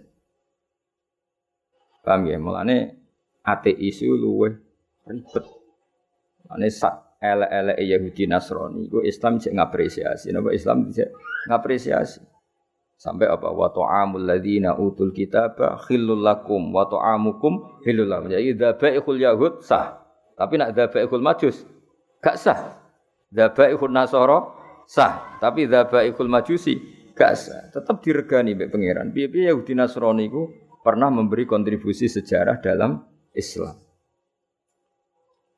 Paham ya? Mulane ateis itu luwe ribet. Mulane sak elek-elek Yahudi Nasrani iku Islam cek ngapresiasi. Napa Islam cek ngapresiasi? Sampai apa? Wa ta'amul ladzina utul kitaba khillul lakum wa ta'amukum khillul lakum. Jadi dzabaihul yahud sah. Tapi nak dzabaihul majus gak sah. Dzabaihul nasara sah. Tapi dzabaihul majusi gak sah. Tetap diregani mbek pangeran. Piye-piye Yahudi Nasrani iku pernah memberi kontribusi sejarah dalam Islam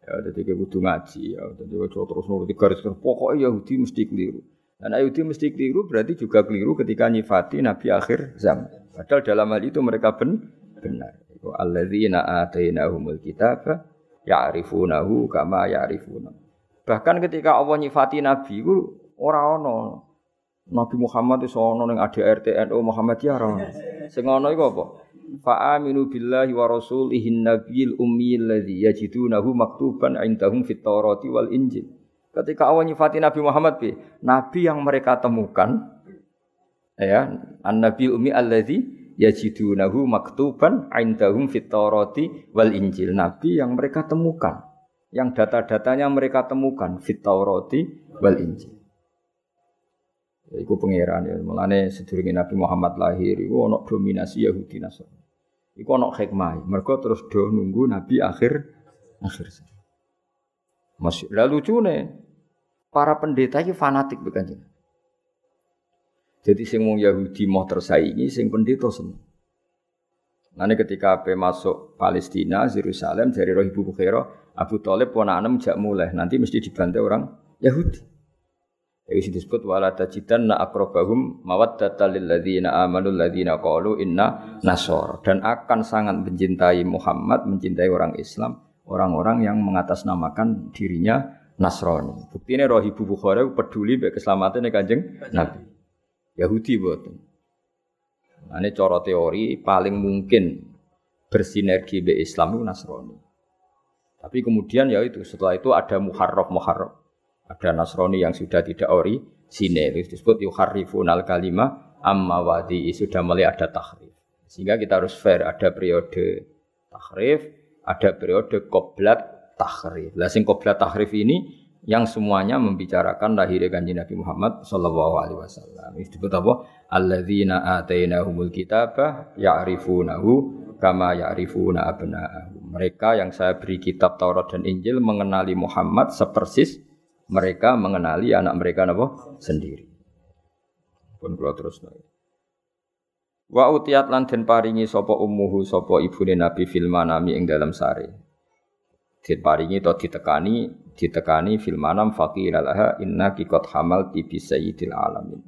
Ya, jadi kayak kudu ngaji ya. Jadi ojo terus nuruti garis pokoknya Yahudi mesti keliru. Dan Yahudi mesti keliru berarti juga keliru ketika nyifati Nabi akhir zaman. Padahal dalam hal itu mereka ben benar. Alladzina atainahumul kitaba ya'rifunahu kama ya'rifuna. Bahkan ketika Allah nyifati Nabi itu orang ono Nabi Muhammad itu ono ning ADRT NU Muhammadiyah ora. Sing ono iku apa? Fa'aminu billahi wa rasulihi nabiyil ummi alladhi yajidunahu maktuban indahum fit Taurati wal Injil. Ketika Allah nyifati Nabi Muhammad bi, nabi yang mereka temukan ya, an-nabi ummi alladhi yajidunahu maktuban indahum fit Taurati wal Injil. Nabi yang mereka temukan, yang data-datanya mereka temukan fit Taurati wal Injil. Iku pangeran ya. Mulane sedurunge Nabi Muhammad lahir iku ana dominasi Yahudi Nasrani. Iku ana hikmah. Mergo terus do nunggu Nabi akhir akhir. Masih lalu lucune para pendeta iki fanatik bukan Jadi sing wong Yahudi mau tersaingi, sing pendeta seneng. Nanti ketika ape masuk Palestina, Yerusalem dari roh ibu Bukhaira, Abu Talib ponakane jak mulai, nanti mesti dibantai orang Yahudi. Itu disebut wala tajidanna aqrabahum mawaddatal lil ladzina amanu ladzina qalu inna nasor dan akan sangat mencintai Muhammad, mencintai orang Islam, orang-orang yang mengatasnamakan dirinya Nasrani. Buktinya roh ibu Bukhari peduli be keselamatan kanjeng Nabi. Yahudi buatan. Nah, ini coro teori paling mungkin bersinergi be Islam itu Nasrani. Tapi kemudian ya itu setelah itu ada muharraf muharraf ada Nasrani yang sudah tidak ori sini disebut yuharrifun al kalimah amma wadi sudah mulai ada tahrif. Sehingga kita harus fair ada periode tahrif, ada periode koblat tahrif. Lah sing koblat tahrif ini yang semuanya membicarakan lahirnya kanjeng Nabi Muhammad sallallahu alaihi wasallam. Itu disebut apa? Alladzina atainahumul kitabah ya'rifunahu kama ya'rifuna abna'ahum. Mereka yang saya beri kitab Taurat dan Injil mengenali Muhammad sepersis mereka mengenali anak mereka napa sendiri. Pun kula terus. Wa utiat lan den paringi sapa ummuhu sapa ibune Nabi fil manami ing dalam sare. Den paringi to ditekani, ditekani fil manam faqila laha innaki qad hamalti bi sayyidil alamin.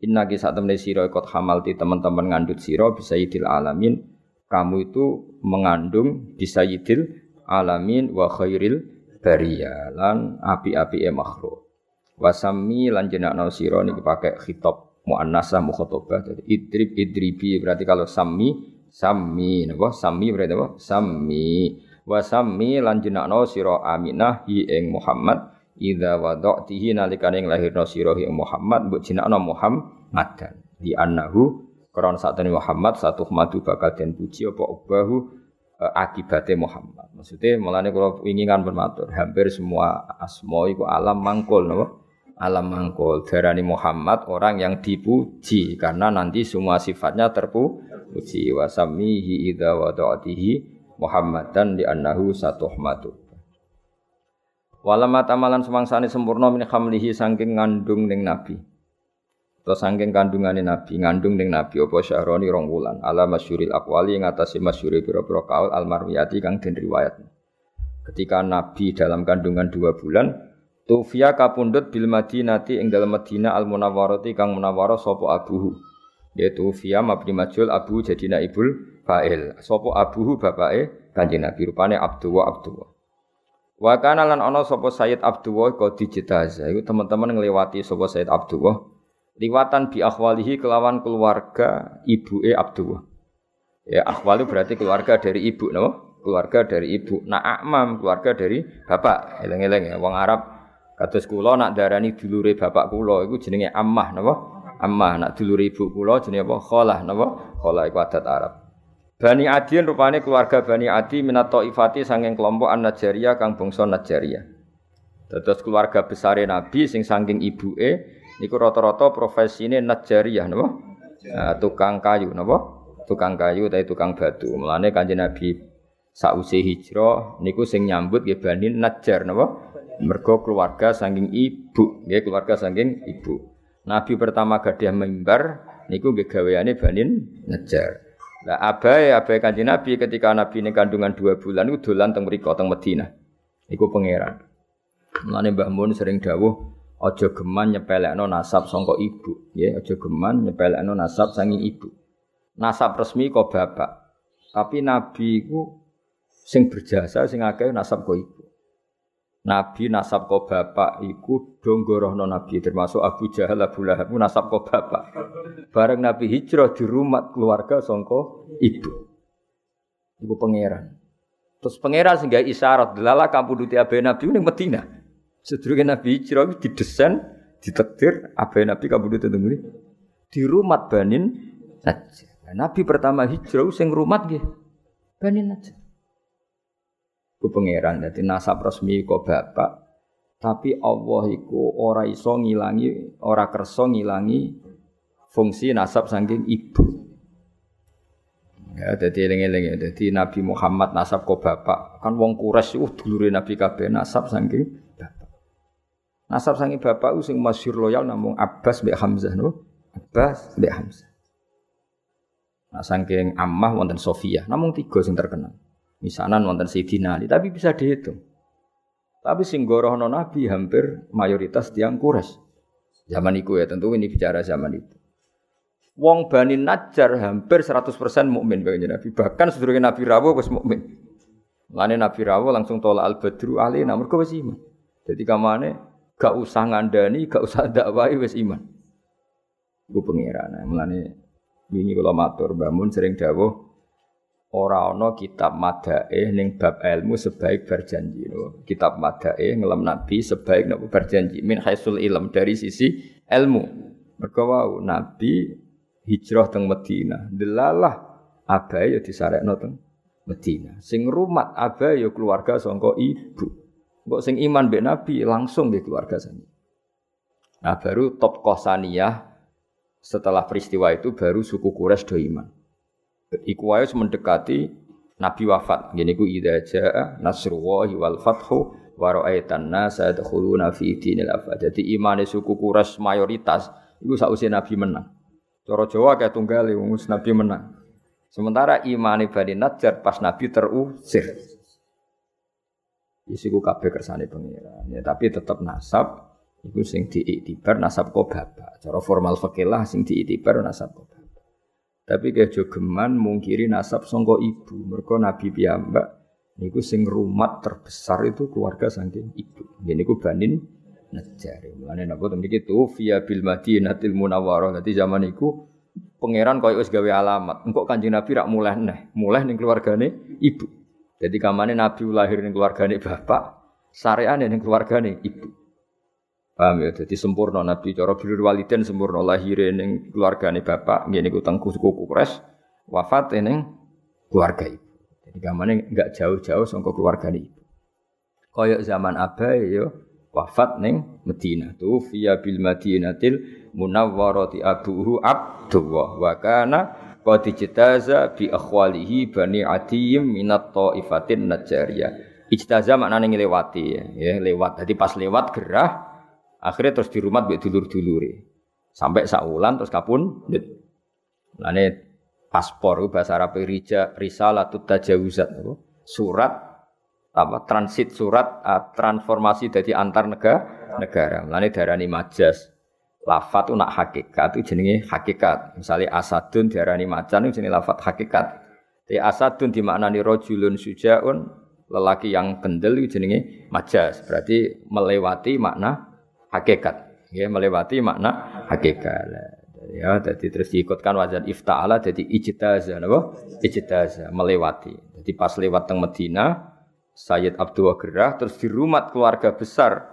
Innaki sak temene sira qad hamalti teman-teman ngandut sira bi sayyidil alamin. Kamu itu mengandung bi sayyidil alamin wa khairil baria lan api-api e makhluk. Wasami lan jenakno sira niki pakai khitab muannasah mukhatabah. Jadi idrib idribi berarti kalau sami sami napa sami berarti apa? Sami. Wasami lan jenakno sira Aminah hi ing Muhammad idza wada'tihi nalikane lahirno sira hi Muhammad mbok jenakno Muhammadan. Di annahu Karena saat ini Muhammad satu madu bakal dan puji apa ubahu akibatnya Muhammad. Maksudnya mulane kalau ingin kan bermatur, hampir semua asmo itu alam mangkul, no? alam mangkul. Darani Muhammad orang yang dipuji karena nanti semua sifatnya terpuji. Wasamihi idza wada'atihi Muhammadan di annahu satuhmatu. Walamat amalan semangsane sempurna min khamlihi saking ngandung ning nabi. Atau saking kandungane Nabi, ngandung ning Nabi apa syahroni rong wulan. Ala masyuril akwali ngatasi masyuri pira-pira kaul al marwiyati kang den riwayat. Ketika Nabi dalam kandungan dua bulan, Tufia kapundut bil Madinati ing dalem Madinah al Munawwarati kang munawwarah sapa abuhu. Yaitu Fia mabni majul abu jadi naibul fa'il. Sapa abuhu bapake Kanjeng Nabi rupane Abdullah Abdullah. Wa kana lan ana sapa Sayyid Abdullah kok dijetaza. Iku teman-teman nglewati sapa Sayyid Abdullah liwatan bi akhwalihi kelawan keluarga ibu e Abdullah. Ya akhwali berarti keluarga dari ibu, no? Keluarga dari ibu. Nah akmam keluarga dari bapak. Eleng-eleng ya, wong Arab kados kula nak darani dulure bapak kula iku jenenge ammah napa? Ammah nak dulure ibu kula jenenge apa? Khalah napa? Khalah iku adat Arab. Bani Adian rupane keluarga Bani Adi minat Taifati sanging kelompok An-Najjariyah kang bangsa Najjariyah. Terus keluarga besar Nabi sing sangking ibuke niku rata-rata profesine najjariyah napa? Nah, tukang kayu napa? Tukang kayu tapi tukang batu. Mulane Kanjeng Nabi sausi hijrah niku sing nyambut nggih Bani Najjar napa? Mergo keluarga saking ibu, nggih keluarga saking ibu. Nabi pertama gadah mimbar niku nggih gaweane Bani Najjar. Lah abai abai Kanjeng Nabi ketika Nabi ini kandungan dua bulan itu dolan teng mriku teng Madinah. Iku pangeran. Mulane Mbah Mun sering dawuh Ojo geman nyepelekno nasab sangka ibu, ya. Ojo geman nyepelekno nasab sangi ibu. Nasab resmi kok bapak. Tapi nabi iku sing berjasa sing akeh nasab kok ibu. Nabi nasab kok bapak iku donggorohno nabi termasuk Abu Jahal Abu Lahab nasab kok bapak. Bareng nabi hijrah di rumah keluarga sangka ibu. Ibu pangeran. Terus pangeran sehingga isyarat lala kampung duti abe nabi ning Madinah. Sedurunge Nabi hijrah didesain, ditektir apa Nabi kabudut itu di rumah Banin Najjar. Nabi pertama hijrah sing rumah nggih Banin Najjar. Ku pangeran dadi nasab resmi kok bapak tapi Allah iku ora iso ngilangi ora kersa ngilangi fungsi nasab saking ibu. Ya, jadi eling-eling ya. Jadi Nabi Muhammad nasab kok bapak. Kan wong Quraisy uh dulure Nabi kabeh nasab saking Nasab sangi bapak u sing masyhur loyal namung Abbas mbek Hamzah no. Abbas mbek Hamzah. Nah, saking Ammah wonten Sofia, namun tiga sing terkenal. Misanan wonten Sayyidina Ali, tapi bisa dihitung. Tapi sing gorohno Nabi hampir mayoritas tiang kures. Zaman itu ya, tentu ini bicara zaman itu. Wong Bani Najjar hampir 100% mukmin kaya Nabi. Bahkan sedurunge Nabi Rawo wis mukmin. Lane Nabi Rawo langsung tolak al-badru ali namur wis iman. Jadi kamane gak usah ngandani, gak usah dakwai wis iman. Iku pengiran. Mulane wingi kula matur bangun sering dawuh ora ana kitab madae ning bab ilmu sebaik berjanji. Kitab madae ngelam Nabi sebaik nopo berjanji min haisul ilm dari sisi ilmu. Mergo Nabi hijrah teng Medina. Delalah abai ya disarekno teng Medina. Sing rumat abai ya keluarga sangka ibu. Kok sing iman mbek Nabi langsung di keluarga sana. Nah baru top kosaniyah setelah peristiwa itu baru suku Quraisy do iman. Iku wae mendekati Nabi wafat. Gini ku idza jaa nasrullahi wal fathu wa ra'aitan nasa yadkhuluna fi dinil afad. Jadi imane suku Quraisy mayoritas iku sausé Nabi menang. Cara Jawa kayak tunggal Nabi menang. Sementara imane Bani Najjar pas Nabi terusir. Isiku kabeh kersane pengiran. Ya, tapi tetap nasab iku sing diiktibar nasab kok bapak. Cara formal fikih lah sing diiktibar nasab kok bapak. Tapi kayak jogeman mungkiri nasab songko ibu. Mereka Nabi piyambak niku sing rumat terbesar itu keluarga saking ibu. Ini ku banin Najjar. Mulane napa to mriki tu via bil Madinatil Munawwarah. Dadi zaman iku pangeran koyo wis gawe alamat. Engko Kanjeng Nabi rak muleh neh, muleh ning keluargane ibu. Jadi kamane Nabi lahir ning keluargane bapak, sareane ning keluargane ibu. Paham ya? Jadi sempurna Nabi cara birrul waliden sempurna lahir ning keluargane bapak, nggih niku teng suku Quraisy, wafat ning keluarga ibu. Jadi kamane enggak jauh-jauh saka keluargane ibu. Koyok zaman abai yo wafat neng Medina tu via bil Madinatil munawwarati abuhu Abdullah wa kana qad bi akhwalihi bani Adiyim minat taifatin Najjariyah. Ijtaza maknane nglewati ya, ya lewat. Jadi pas lewat gerah akhirnya terus di rumah mbek dulur-dulure. Sampai saulan terus kapun lane paspor bahasa Arab rija risalatut tajawuzat surat apa? Transit surat uh, transformasi dari antar negara negara. Mulane darani majas. Lafat nak hakikat itu jenenge hakikat. Misalnya asadun diarani macan itu jenenge lafat hakikat. Di asadun dimaknani rojulun sujaun lelaki yang kendel itu jenenge majas. Berarti melewati makna hakikat. Ya, melewati makna hakikat. Ya, jadi terus diikutkan wajan ifta'ala jadi ijtazah, napa? Ijtazah, melewati. Jadi pas lewat teng Medina, Sayyid Abdul Gerah terus di rumah keluarga besar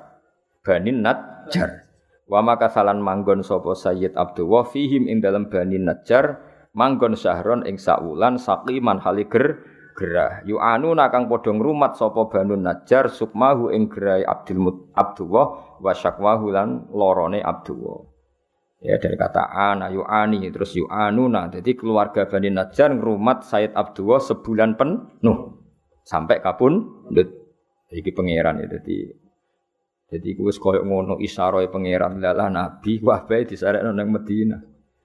Bani Najjar. Wa maka salan manggon sapa Sayyid Abdul fihim ing dalam Bani Najjar manggon syahron ing saulan saqiman haliger gerah. Yu anu nakang padha ngrumat sapa Banu Najjar sukmahu ing gerai Abdul Mut Abdullah wa syakwahu lan lorone Abdullah. Ya dari kata ana yu ani terus yu anuna. Jadi keluarga Bani Najjar ngrumat Sayyid Abdullah sebulan penuh sampai kapun iki pangeran ya dadi jadi gue koyo ngono isaroe pangeran. Lalah nabi wah bae disarekno nang Madinah.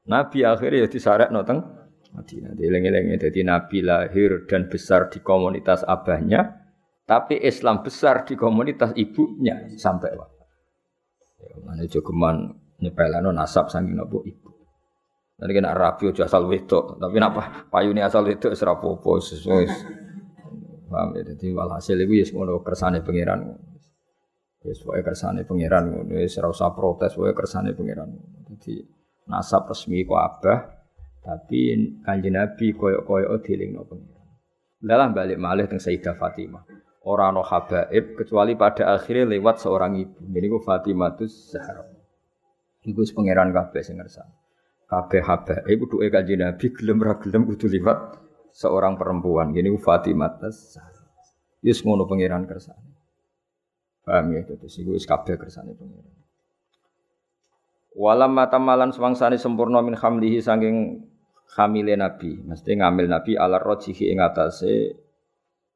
Nabi akhirnya ya disarekno teng Madinah. Dieling-eling dadi nabi lahir dan besar di komunitas abahnya tapi Islam besar di komunitas ibunya sampai wafat. Ya mana jogeman nyepelano nasab saking nopo ibu. Nanti kena rapi aja asal wedok, tapi napa payune asal wedok serapopo sesuai Paham ya? Jadi walhasil itu ya ngono kersane pangeran. Ya pokoke kersane pangeran ngono wis ora usah protes pokoke kersane pangeran. Jadi nasab resmi ku abah tapi kanjeng Nabi koyo-koyo dilingno pangeran. Dalam balik malih teng Sayyidah Fatimah. Orang no habaib kecuali pada akhirnya lewat seorang ibu. Ini ku Fatimah itu Zahra. Iku pangeran kabeh sing ngersani. Kabeh habaib kudu kanjeng Nabi gelem ra gelem kudu liwat seorang perempuan. Gini Fatimah tas. Yus ngono pangeran kersane. Paham ya terus iku wis kabeh kersane pangeran. Walam sempurna min hamlihi saking hamile Nabi. Mesti ngambil Nabi ala rojihi ing atase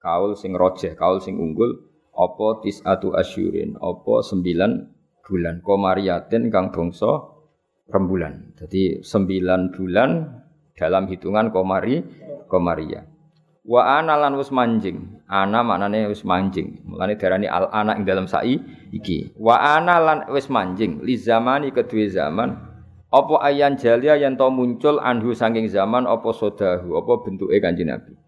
kaul sing rojeh, kaul sing unggul apa tisatu asyurin, apa sembilan bulan komariatin kang bangsa rembulan. Jadi sembilan bulan dalam hitungan komari komaria. Wa ana lan wis manjing. Ana maknane wis manjing. Mulane darani al ana ing dalam sai iki. Wa ana lan wis manjing li zamani kedue zaman apa ayan jalia yang to muncul anhu saking zaman apa sodahu apa bentuke kanjeng Nabi.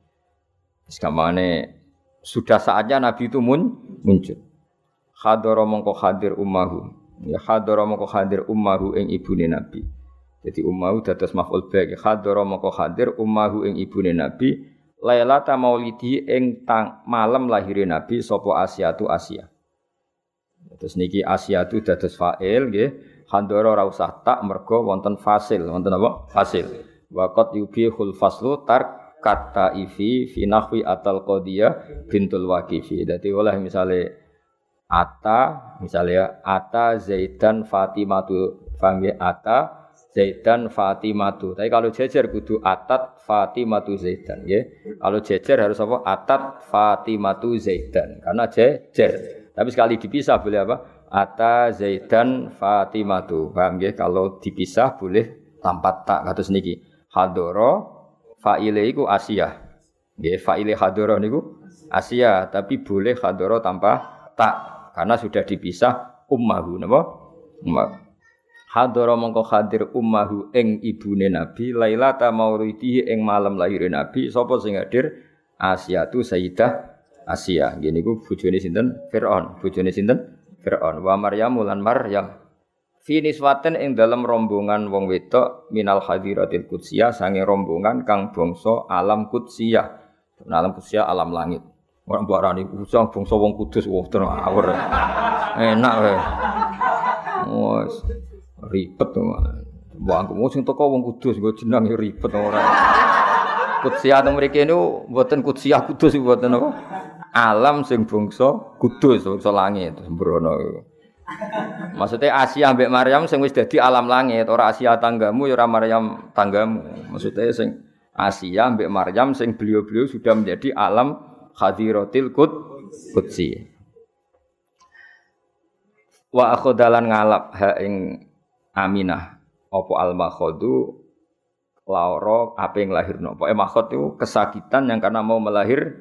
Sekamane sudah saatnya Nabi itu mun, muncul. Hadara mongko hadir ummahu. Ya hadara mongko hadir ummahu ing ibune Nabi. Jadi ummahu dados maf'ul baik. Hadara mongko hadir ummahu ing ibune Nabi Lailata maulidi ing tang malam lahirin Nabi sapa Asia tu Asia. Terus niki Asia tu dados fa'il nggih. Handoro ora usah tak mergo wonten fasil, wonten apa? Fasil. Waqat yubihul faslu tar kata ifi fi nahwi atal qadiyah bintul waqifi. Dadi oleh misale ata misalnya ata Zaidan Fatimatu paham ata Zaidan Fatimatu. Tapi kalau jejer kudu atat Fatimatu Zaidan ya. Kalau jejer harus apa? Atat Fatimatu Zaidan. Karena jejer. Tapi sekali dipisah boleh apa? Ata Zaidan Fatimatu. Paham ya? Kalau dipisah boleh tanpa tak kados niki. Hadoro fa'ile iku Asia. Nggih, fa'ile hadoro niku Asia, tapi boleh hadoro tanpa tak karena sudah dipisah ummahu napa? Ummahu. Hadara mongko hadir ummahu ing ibune Nabi Lailata maulidi ing malam lahir Nabi sapa sing hadir? Asia tu Sayyidah Asia. Ngene iku bojone sinten? Firaun. Bojone sinten? Firaun. Wa Maryam lan Maryam. Fi ing dalam rombongan wong wedok minal hadiratil qudsiyah sange rombongan kang bangsa alam qudsiyah. Alam qudsiyah alam langit. Orang barani usang bangsa wong kudus. Wah awur. Enak wae. Wes ribet to. Wong aku sing teko wong kudus nggo jeneng ya ribet ora. Kudsiah teng mriki niku mboten kudsiah kudus mboten apa? Alam sing bangsa kudus, bangsa langit sembrono. Maksudnya Asia ambek Maryam sing wis dadi alam langit, ora Asia tanggamu ya ora Maryam tanggamu. Maksudnya sing Asia ambek Maryam sing beliau-beliau sudah menjadi alam hadiratil qud qudsi. Wa akhodalan ngalap ha ing Aminah apa al makhodu lauro apa yang lahirno. Pokoknya makhod itu kesakitan yang karena mau melahir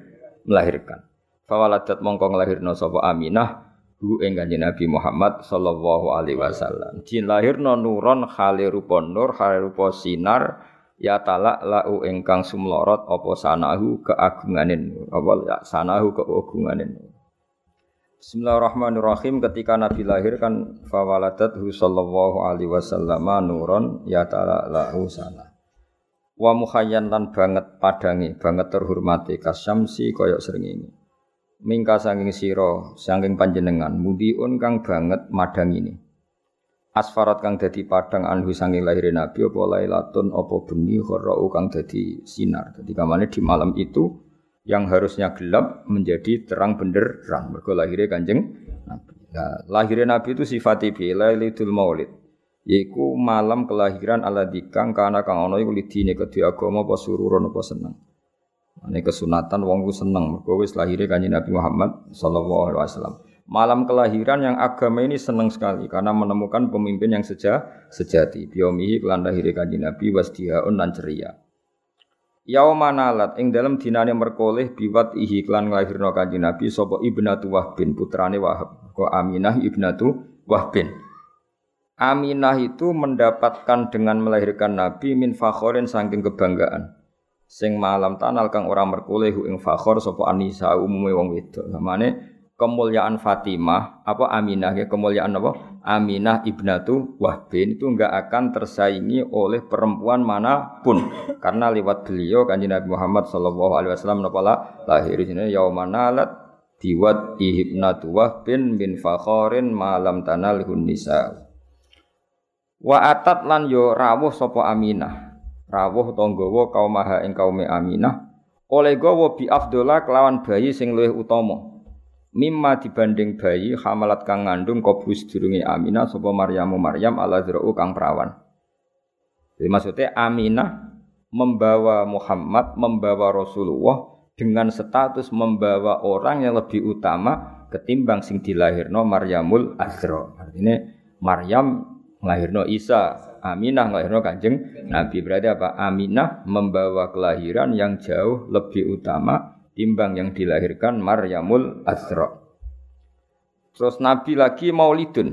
melahirkan. Fawaladat mongko nglahirno sapa Aminah hu ing Nabi Muhammad sallallahu alaihi wasallam. Jin lahirno nuron khali rupa nur, khali rupa sinar ya talak lau ingkang sumlorot apa sanahu keagunganin apa ya sanahu keagunganin Bismillahirrahmanirrahim ketika Nabi lahir kan fawaladathu sallallahu alaihi wasallam nuron ya ta'ala lahu sana. Wa mukhayyan lan banget padangi, banget terhormati kasyamsi koyok srengenge. Mingka sanging sira, sanging panjenengan mudiun kang banget madang ini. Asfarat kang dadi padang anhu sanging lahir Nabi apa lailatun apa bengi kharau kang dadi sinar. Dadi kamane di malam itu yang harusnya gelap menjadi terang benderang. Mergo lahirnya Kanjeng Nabi. Nah, lahirnya Nabi itu sifat bi Maulid. Yaiku malam kelahiran ala dikang karena kang ono iku lidine kedua agama apa sururon apa seneng. Ini kesunatan wong ku seneng mergo wis lahire Kanjeng Nabi Muhammad sallallahu alaihi wasallam. Malam kelahiran yang agama ini senang sekali karena menemukan pemimpin yang seja, sejati. Biomihi kelan lahire Kanjeng Nabi wasdihaun dan ceria. Yauma nalat ing dalam dinane merkoleh biwat ihi klan nglahirno Kanjeng Nabi sapa Ibnatu Wahbin putrane Wahab. Kok Aminah Ibnatu Wahbin. Aminah itu mendapatkan dengan melahirkan Nabi min fakhorin saking kebanggaan. Sing malam tanal kang ora merkoleh ing fakhor sapa Anisa umume wong wedok. Namane kemuliaan Fatimah apa Aminah ya kemuliaan apa Aminah ibnatu Wahbin itu enggak akan tersaingi oleh perempuan mana pun. Karena lewat beliau kanjeng Nabi Muhammad sallallahu alaihi wasallam napa lahir sini yaumanalat diwat ibnatu Wahbin bin fakhorin malam tanal nisa wa atat lan yo rawuh sapa Aminah. Rawuh tanggawa kaum maha ing kaume Aminah. Oleh gawa bi afdola kelawan bayi sing luwih utama mimma dibanding bayi hamalat kang ngandung kobus durunge Aminah sapa Maryamu Maryam ala zra'u kang perawan. Jadi maksudnya Aminah membawa Muhammad, membawa Rasulullah dengan status membawa orang yang lebih utama ketimbang sing dilahirno Maryamul Azra. Artinya Maryam melahirno Isa Aminah ngelahirno Kanjeng Nabi. Berarti apa? Aminah membawa kelahiran yang jauh lebih utama timbang yang dilahirkan Maryamul Azra. Terus Nabi lagi Maulidun.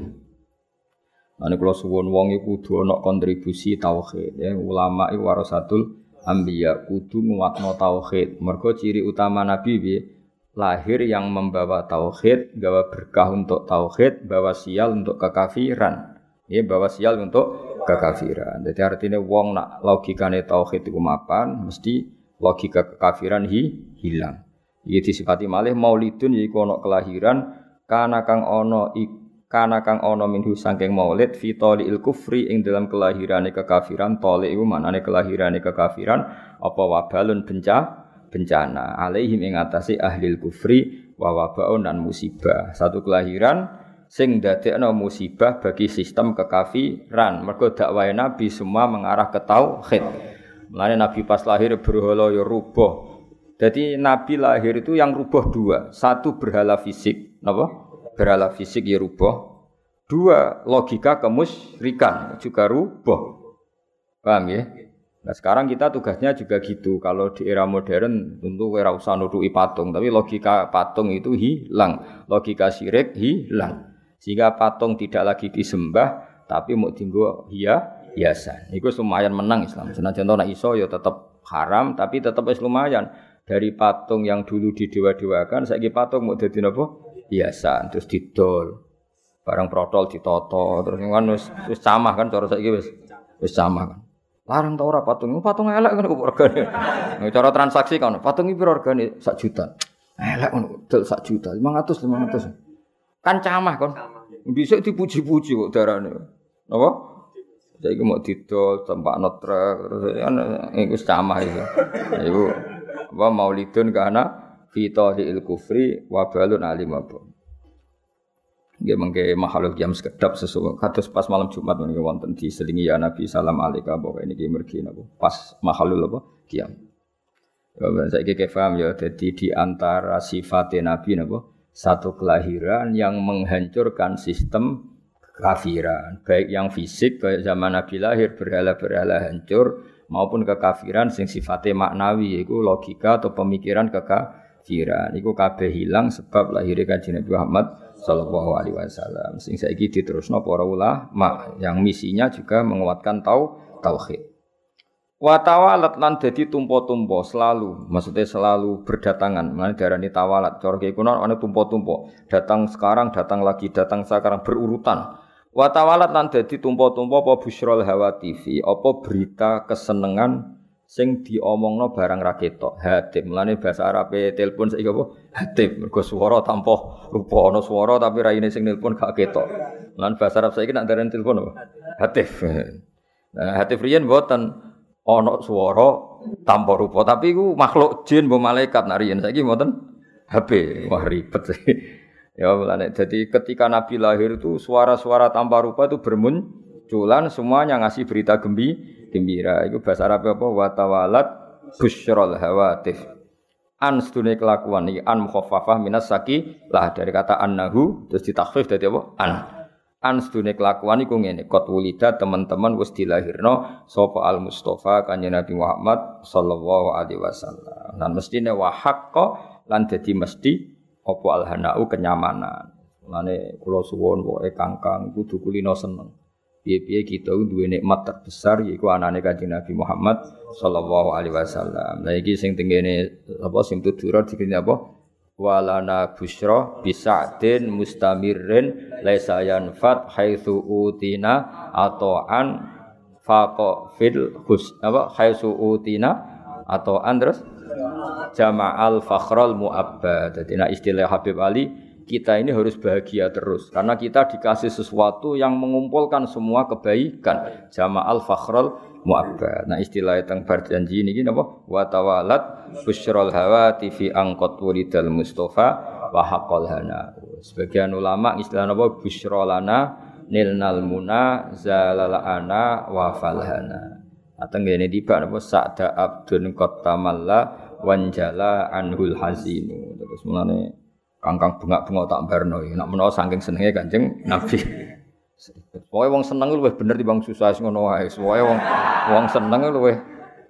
Ane kalau suwun wong iku kudu ana kontribusi tauhid ya ulama iku warasatul anbiya kudu nguatno tauhid. Mergo ciri utama Nabi piye? lahir yang membawa tauhid, bawa berkah untuk tauhid, bawa sial untuk kekafiran. Ya, bawa sial untuk kekafiran. Jadi artinya wong nak logikane tauhid itu mapan, mesti logika kekafiran hi, hilang. Iki disifati malih maulidun yaiku ana kelahiran kana kang ana kana kang ana minhu saking maulid fi il kufri ing dalam kelahirane kekafiran tali iku manane kelahirane kekafiran apa wabalun bencana bencana alaihim ing atase ahli kufri wa wabaun dan musibah. Satu kelahiran sing dadekno musibah bagi sistem kekafiran. Mergo dakwahe Nabi semua mengarah ke tauhid. Mulane Nabi pas lahir berhala ya rubuh. Jadi Nabi lahir itu yang rubuh dua. Satu berhala fisik, napa? Berhala fisik ya rubuh. Dua logika kemusyrikan juga rubuh. Paham ya? Nah sekarang kita tugasnya juga gitu. Kalau di era modern tentu ora usah nuduhi patung, tapi logika patung itu hilang, logika syirik hilang. Sehingga patung tidak lagi disembah, tapi mau tinggal hia hiasan. Itu lumayan menang Islam. Senajan contoh iso ya tetap haram, tapi tetap es lumayan. Dari patung yang dulu didewa-dewakan, saya patung mau jadi apa? Hiasan, terus didol. Barang protol ditoto, terus kan wis sama kan cara saiki wis wis sama kan. Larang tau ora patung. Patung elek kan kok regane. Cara transaksi kan patung iki piro regane? Sak juta. Elek ngono, dol sak juta. 500 500. Kan camah kon. Bisa dipuji-puji kok darane. Apa? Saiki mau didol tempat notrek terus kan iku camah itu. Iku apa maulidun kana fi il kufri wa balun alim apa. Nggih mengke makhluk jam sekedap sesuatu kados pas malam Jumat menika wonten diselingi ya Nabi salam alaikum pokoke niki mergi napa pas makhluk apa kiam. Ya saya kira paham ya jadi di antara sifat Nabi napa satu kelahiran yang menghancurkan sistem kafiran baik yang fisik kayak zaman Nabi lahir berhala-berhala hancur maupun kekafiran sing sifatnya maknawi yaitu logika atau pemikiran kekafiran itu kabeh hilang sebab lahirnya kanjeng Nabi Muhammad sallallahu alaihi wasallam. Sing saiki diterusno para ulama yang misinya juga menguatkan tau tauhid. Wa tawalat lan dadi tumpo-tumpo selalu, maksudnya selalu berdatangan. Mana darani tawalat, cara kiye kuno ana tumpo-tumpo. Datang sekarang, datang lagi, datang sekarang berurutan. Wa tawalat lan dadi tumpo-tumpo apa busyrul hawa TV, apa berita kesenengan sing diomongno barang ra ketok. Hatim. Mulane bahasa Arabe telepon saiki apa? Hatim. Mergo swara tanpa rupa ana swara tapi raine sing nelpon gak ketok. Mulane bahasa Arab saiki nak darani telepon apa? Hatif. Nah, hatif riyen mboten ana swara tanpa rupa, tapi iku makhluk jin mbok malaikat nak riyen saiki mboten HP. Wah ribet sih. Ya mulane jadi ketika Nabi lahir itu suara-suara tanpa rupa itu bermunculan semuanya ngasih berita gembi gembira. Iku bahasa Arab apa? Watawalat busyrol hawatif. An sedune kelakuan iki an mukhaffafah minas saki lah dari kata annahu terus ditakhfif dadi apa? An. An sedune kelakuan iku ngene, qad wulida teman-teman wis dilahirno sapa al Mustafa kanjeng Nabi Muhammad sallallahu alaihi wasallam. Lan mestine wa haqqo lan dadi mesti apa al hanau kenyamanan. Lane kula suwun pokoke kangkang kudu kulino seneng piye-piye kita duwe nikmat terbesar yaiku anane Kanjeng Nabi Muhammad sallallahu alaihi wasallam. Lah iki sing tengene apa sing tutur dikene apa? Walana busra bisa'din mustamirrin laisa yanfat haitsu utina an faqa fil hus apa haitsu utina an terus jama'al fakhral mu'abbad. Dadi istilah Habib Ali kita ini harus bahagia terus. Karena kita dikasih sesuatu yang mengumpulkan semua kebaikan. Jama'al fakhrul mu'abbad. Nah istilah tentang berjanji ini gini apa? Wa tawalat busyrul hawati fi angkot wuridal mustafa haqqal hana. Sebagian ulama istilah apa? Busyrolana nilnal muna zalalana wa falhana atau ini tiba apa sa'da abdun kotamalla wanjala anhul hazinu terus mulane Kangkang bengak bengok tak barno. Nak menawa saking senenge Kanjeng Nabi. Pokoke wong seneng luwih bener timbang susah ngono wae. Pokoke wong wong seneng luwih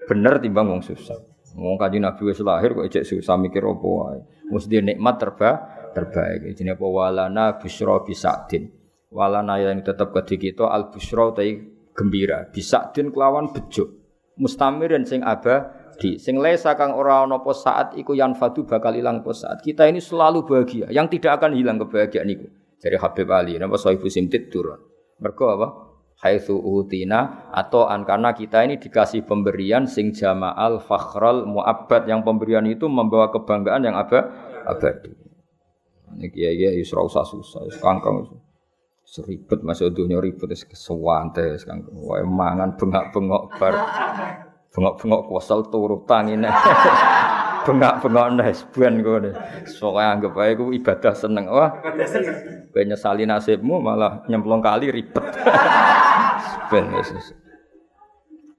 bener timbang wong susah. Wong kanjeng Nabi wis lahir kok ejek susah mikir apa wae. Mesti nikmat terba terbaik. Jenenge apa walana busra bisadin. Walana yang tetap kedhi kita al busra tai gembira. Bisadin kelawan bejo. Mustamirin sing abadi. Sing lesa kang ora ana apa saat iku yang fadu bakal ilang apa saat. Kita ini selalu bahagia. Yang tidak akan hilang kebahagiaan itu. Dari Habib Ali. Napa Sohibu Simtid turun. Mergo apa? haitsu utina atau an karena kita ini dikasih pemberian sing jama'al fakhral muabbad yang pemberian itu membawa kebanggaan yang apa abadi. Ini kiai kiai yusra usah susah, kangkang seribet masuk dunia ribet es kesewante es kangkang. Wae mangan bengak bengok bar bengok bengok kuasal turu tangine. bengak bengok nes buan gue Soalnya anggap aja gue ibadah seneng. Wah, gue nyesali nasibmu malah nyemplung kali ribet. ben wis.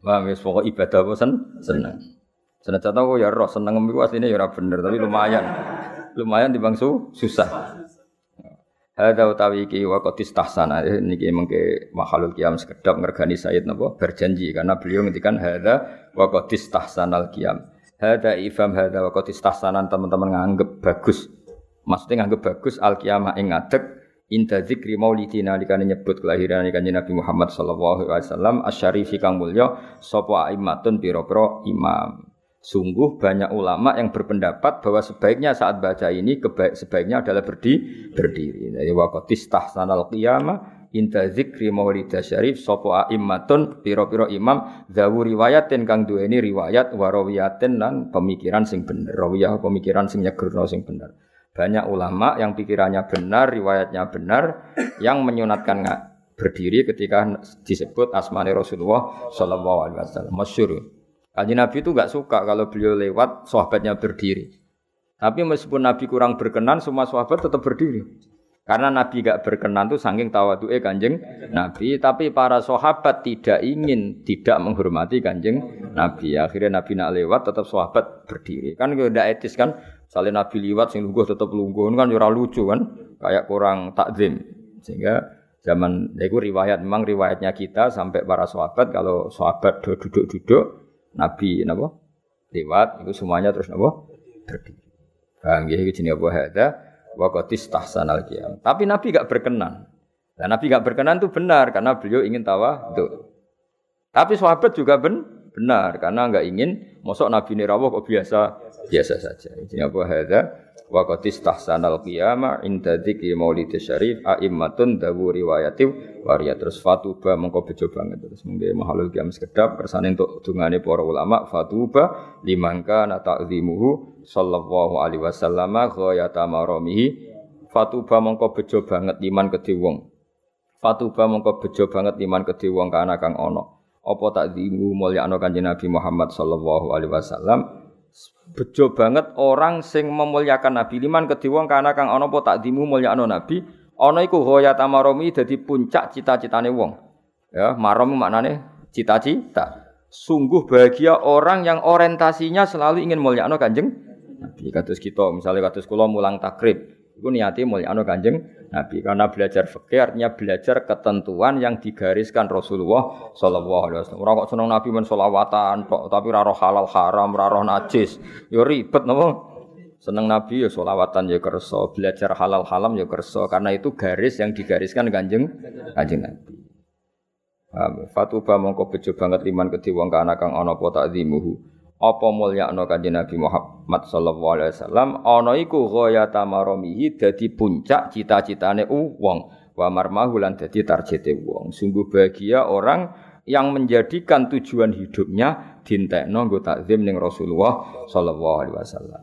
Wah, wis pokok ibadah apa sen seneng. Senajan aku ya roh seneng iku asline ya ora bener, tapi lumayan. Lumayan timbang su susah. Hada utawi iki wa qad istahsana eh, niki mengke mahalul qiyam sekedap ngergani Sayyid napa berjanji karena beliau ngendikan hada wa qad istahsanal qiyam. Hada ifam hada wa qad teman-teman nganggep bagus. Maksudnya nganggep bagus al qiyamah ing ngadeg Inta zikri maulidina dikane nyebut kelahiran kanjeng Nabi Muhammad sallallahu alaihi wasallam asyarifi kang mulya sapa aimatun pira-pira imam. Sungguh banyak ulama yang berpendapat bahwa sebaiknya saat baca ini kebaik sebaiknya adalah berdi, berdiri. Jadi waqatis tahsanal qiyamah inta zikri maulida syarif sapa aimatun pira-pira imam zawu riwayatin kang duweni riwayat warawiyatin lan pemikiran sing bener. Rawiyah pemikiran sing nyegerno sing bener. Banyak ulama yang pikirannya benar, riwayatnya benar, yang menyunatkan berdiri ketika disebut asmani Rasulullah Shallallahu Alaihi Wasallam. Masyur. Kaji Nabi itu nggak suka kalau beliau lewat sahabatnya berdiri. Tapi meskipun Nabi kurang berkenan, semua sahabat tetap berdiri. Karena Nabi gak berkenan tuh saking tawadu'e kanjeng Nabi. Tapi para sahabat tidak ingin tidak menghormati kanjeng Nabi. Akhirnya Nabi nak lewat tetap sahabat berdiri. Kan udah etis kan. Salih Nabi liwat sing lungguh tetap lungguh kan ora lucu kan, kayak kurang takzim. Sehingga zaman ya itu riwayat memang riwayatnya kita sampai para sahabat kalau sahabat duduk-duduk Nabi napa lewat itu semuanya terus napa berdiri. Bang iki jenenge apa hada wa qatis tahsanal qiyam. Tapi Nabi gak berkenan. Dan Nabi gak berkenan itu benar karena beliau ingin tawa itu. Tapi sahabat juga ben benar karena nggak ingin mosok Nabi ini rawuh kok biasa? Biasa saja. Ini apa hadza? Wa qad istahsanal qiyama inda dzikri maulid syarif a'immatun dawu riwayati waria terus fatuba mengko bejo banget. Terus mungkin mahalul qiyam sekedap kersane untuk dungane para ulama fatuba limangka na ta'zimuhu sallallahu alaihi wasallam ghayata maramihi. Fatuba mengko bejo banget liman kedhe wong. Fatuba mengko bejo banget liman kedhe wong kana kang ana apa takzimu mulyakno kanjeng Nabi Muhammad sallallahu alaihi wasallam? Bejo banget orang sing memuliakan Nabi. Liman kedhi wong kana kang ana apa takdimu mulyakno Nabi? Ana iku ghayat amaromi dadi puncak cita-citane wong. Ya marom maknane cita-cita. Sungguh bahagia orang yang orientasinya selalu ingin mulyakno Kanjeng Nabi. Kados kita misalnya kados kula mulang takrib Iku niati mulyakno Kanjeng Nabi karena belajar fikih artinya belajar ketentuan yang digariskan Rasulullah sallallahu alaihi wasallam. Ora kok seneng Nabi men selawatan tok, tapi ora halal haram, ora najis. Yo ribet napa? Seneng Nabi ya selawatan ya kersa, belajar halal haram ya kersa karena itu garis yang digariskan Kanjeng Kanjeng Nabi. Fatuba mongko bejo banget liman kedhi wong kana kang ana apa takzimuhu apa mulyakno kanjeng Nabi Muhammad sallallahu alaihi wasallam? Ana iku ghayata maramihi dadi puncak cita-citane wong. Wa marmahu lan dadi targete wong. Sungguh bahagia orang yang menjadikan tujuan hidupnya dintekno nggo takzim ning Rasulullah sallallahu alaihi wasallam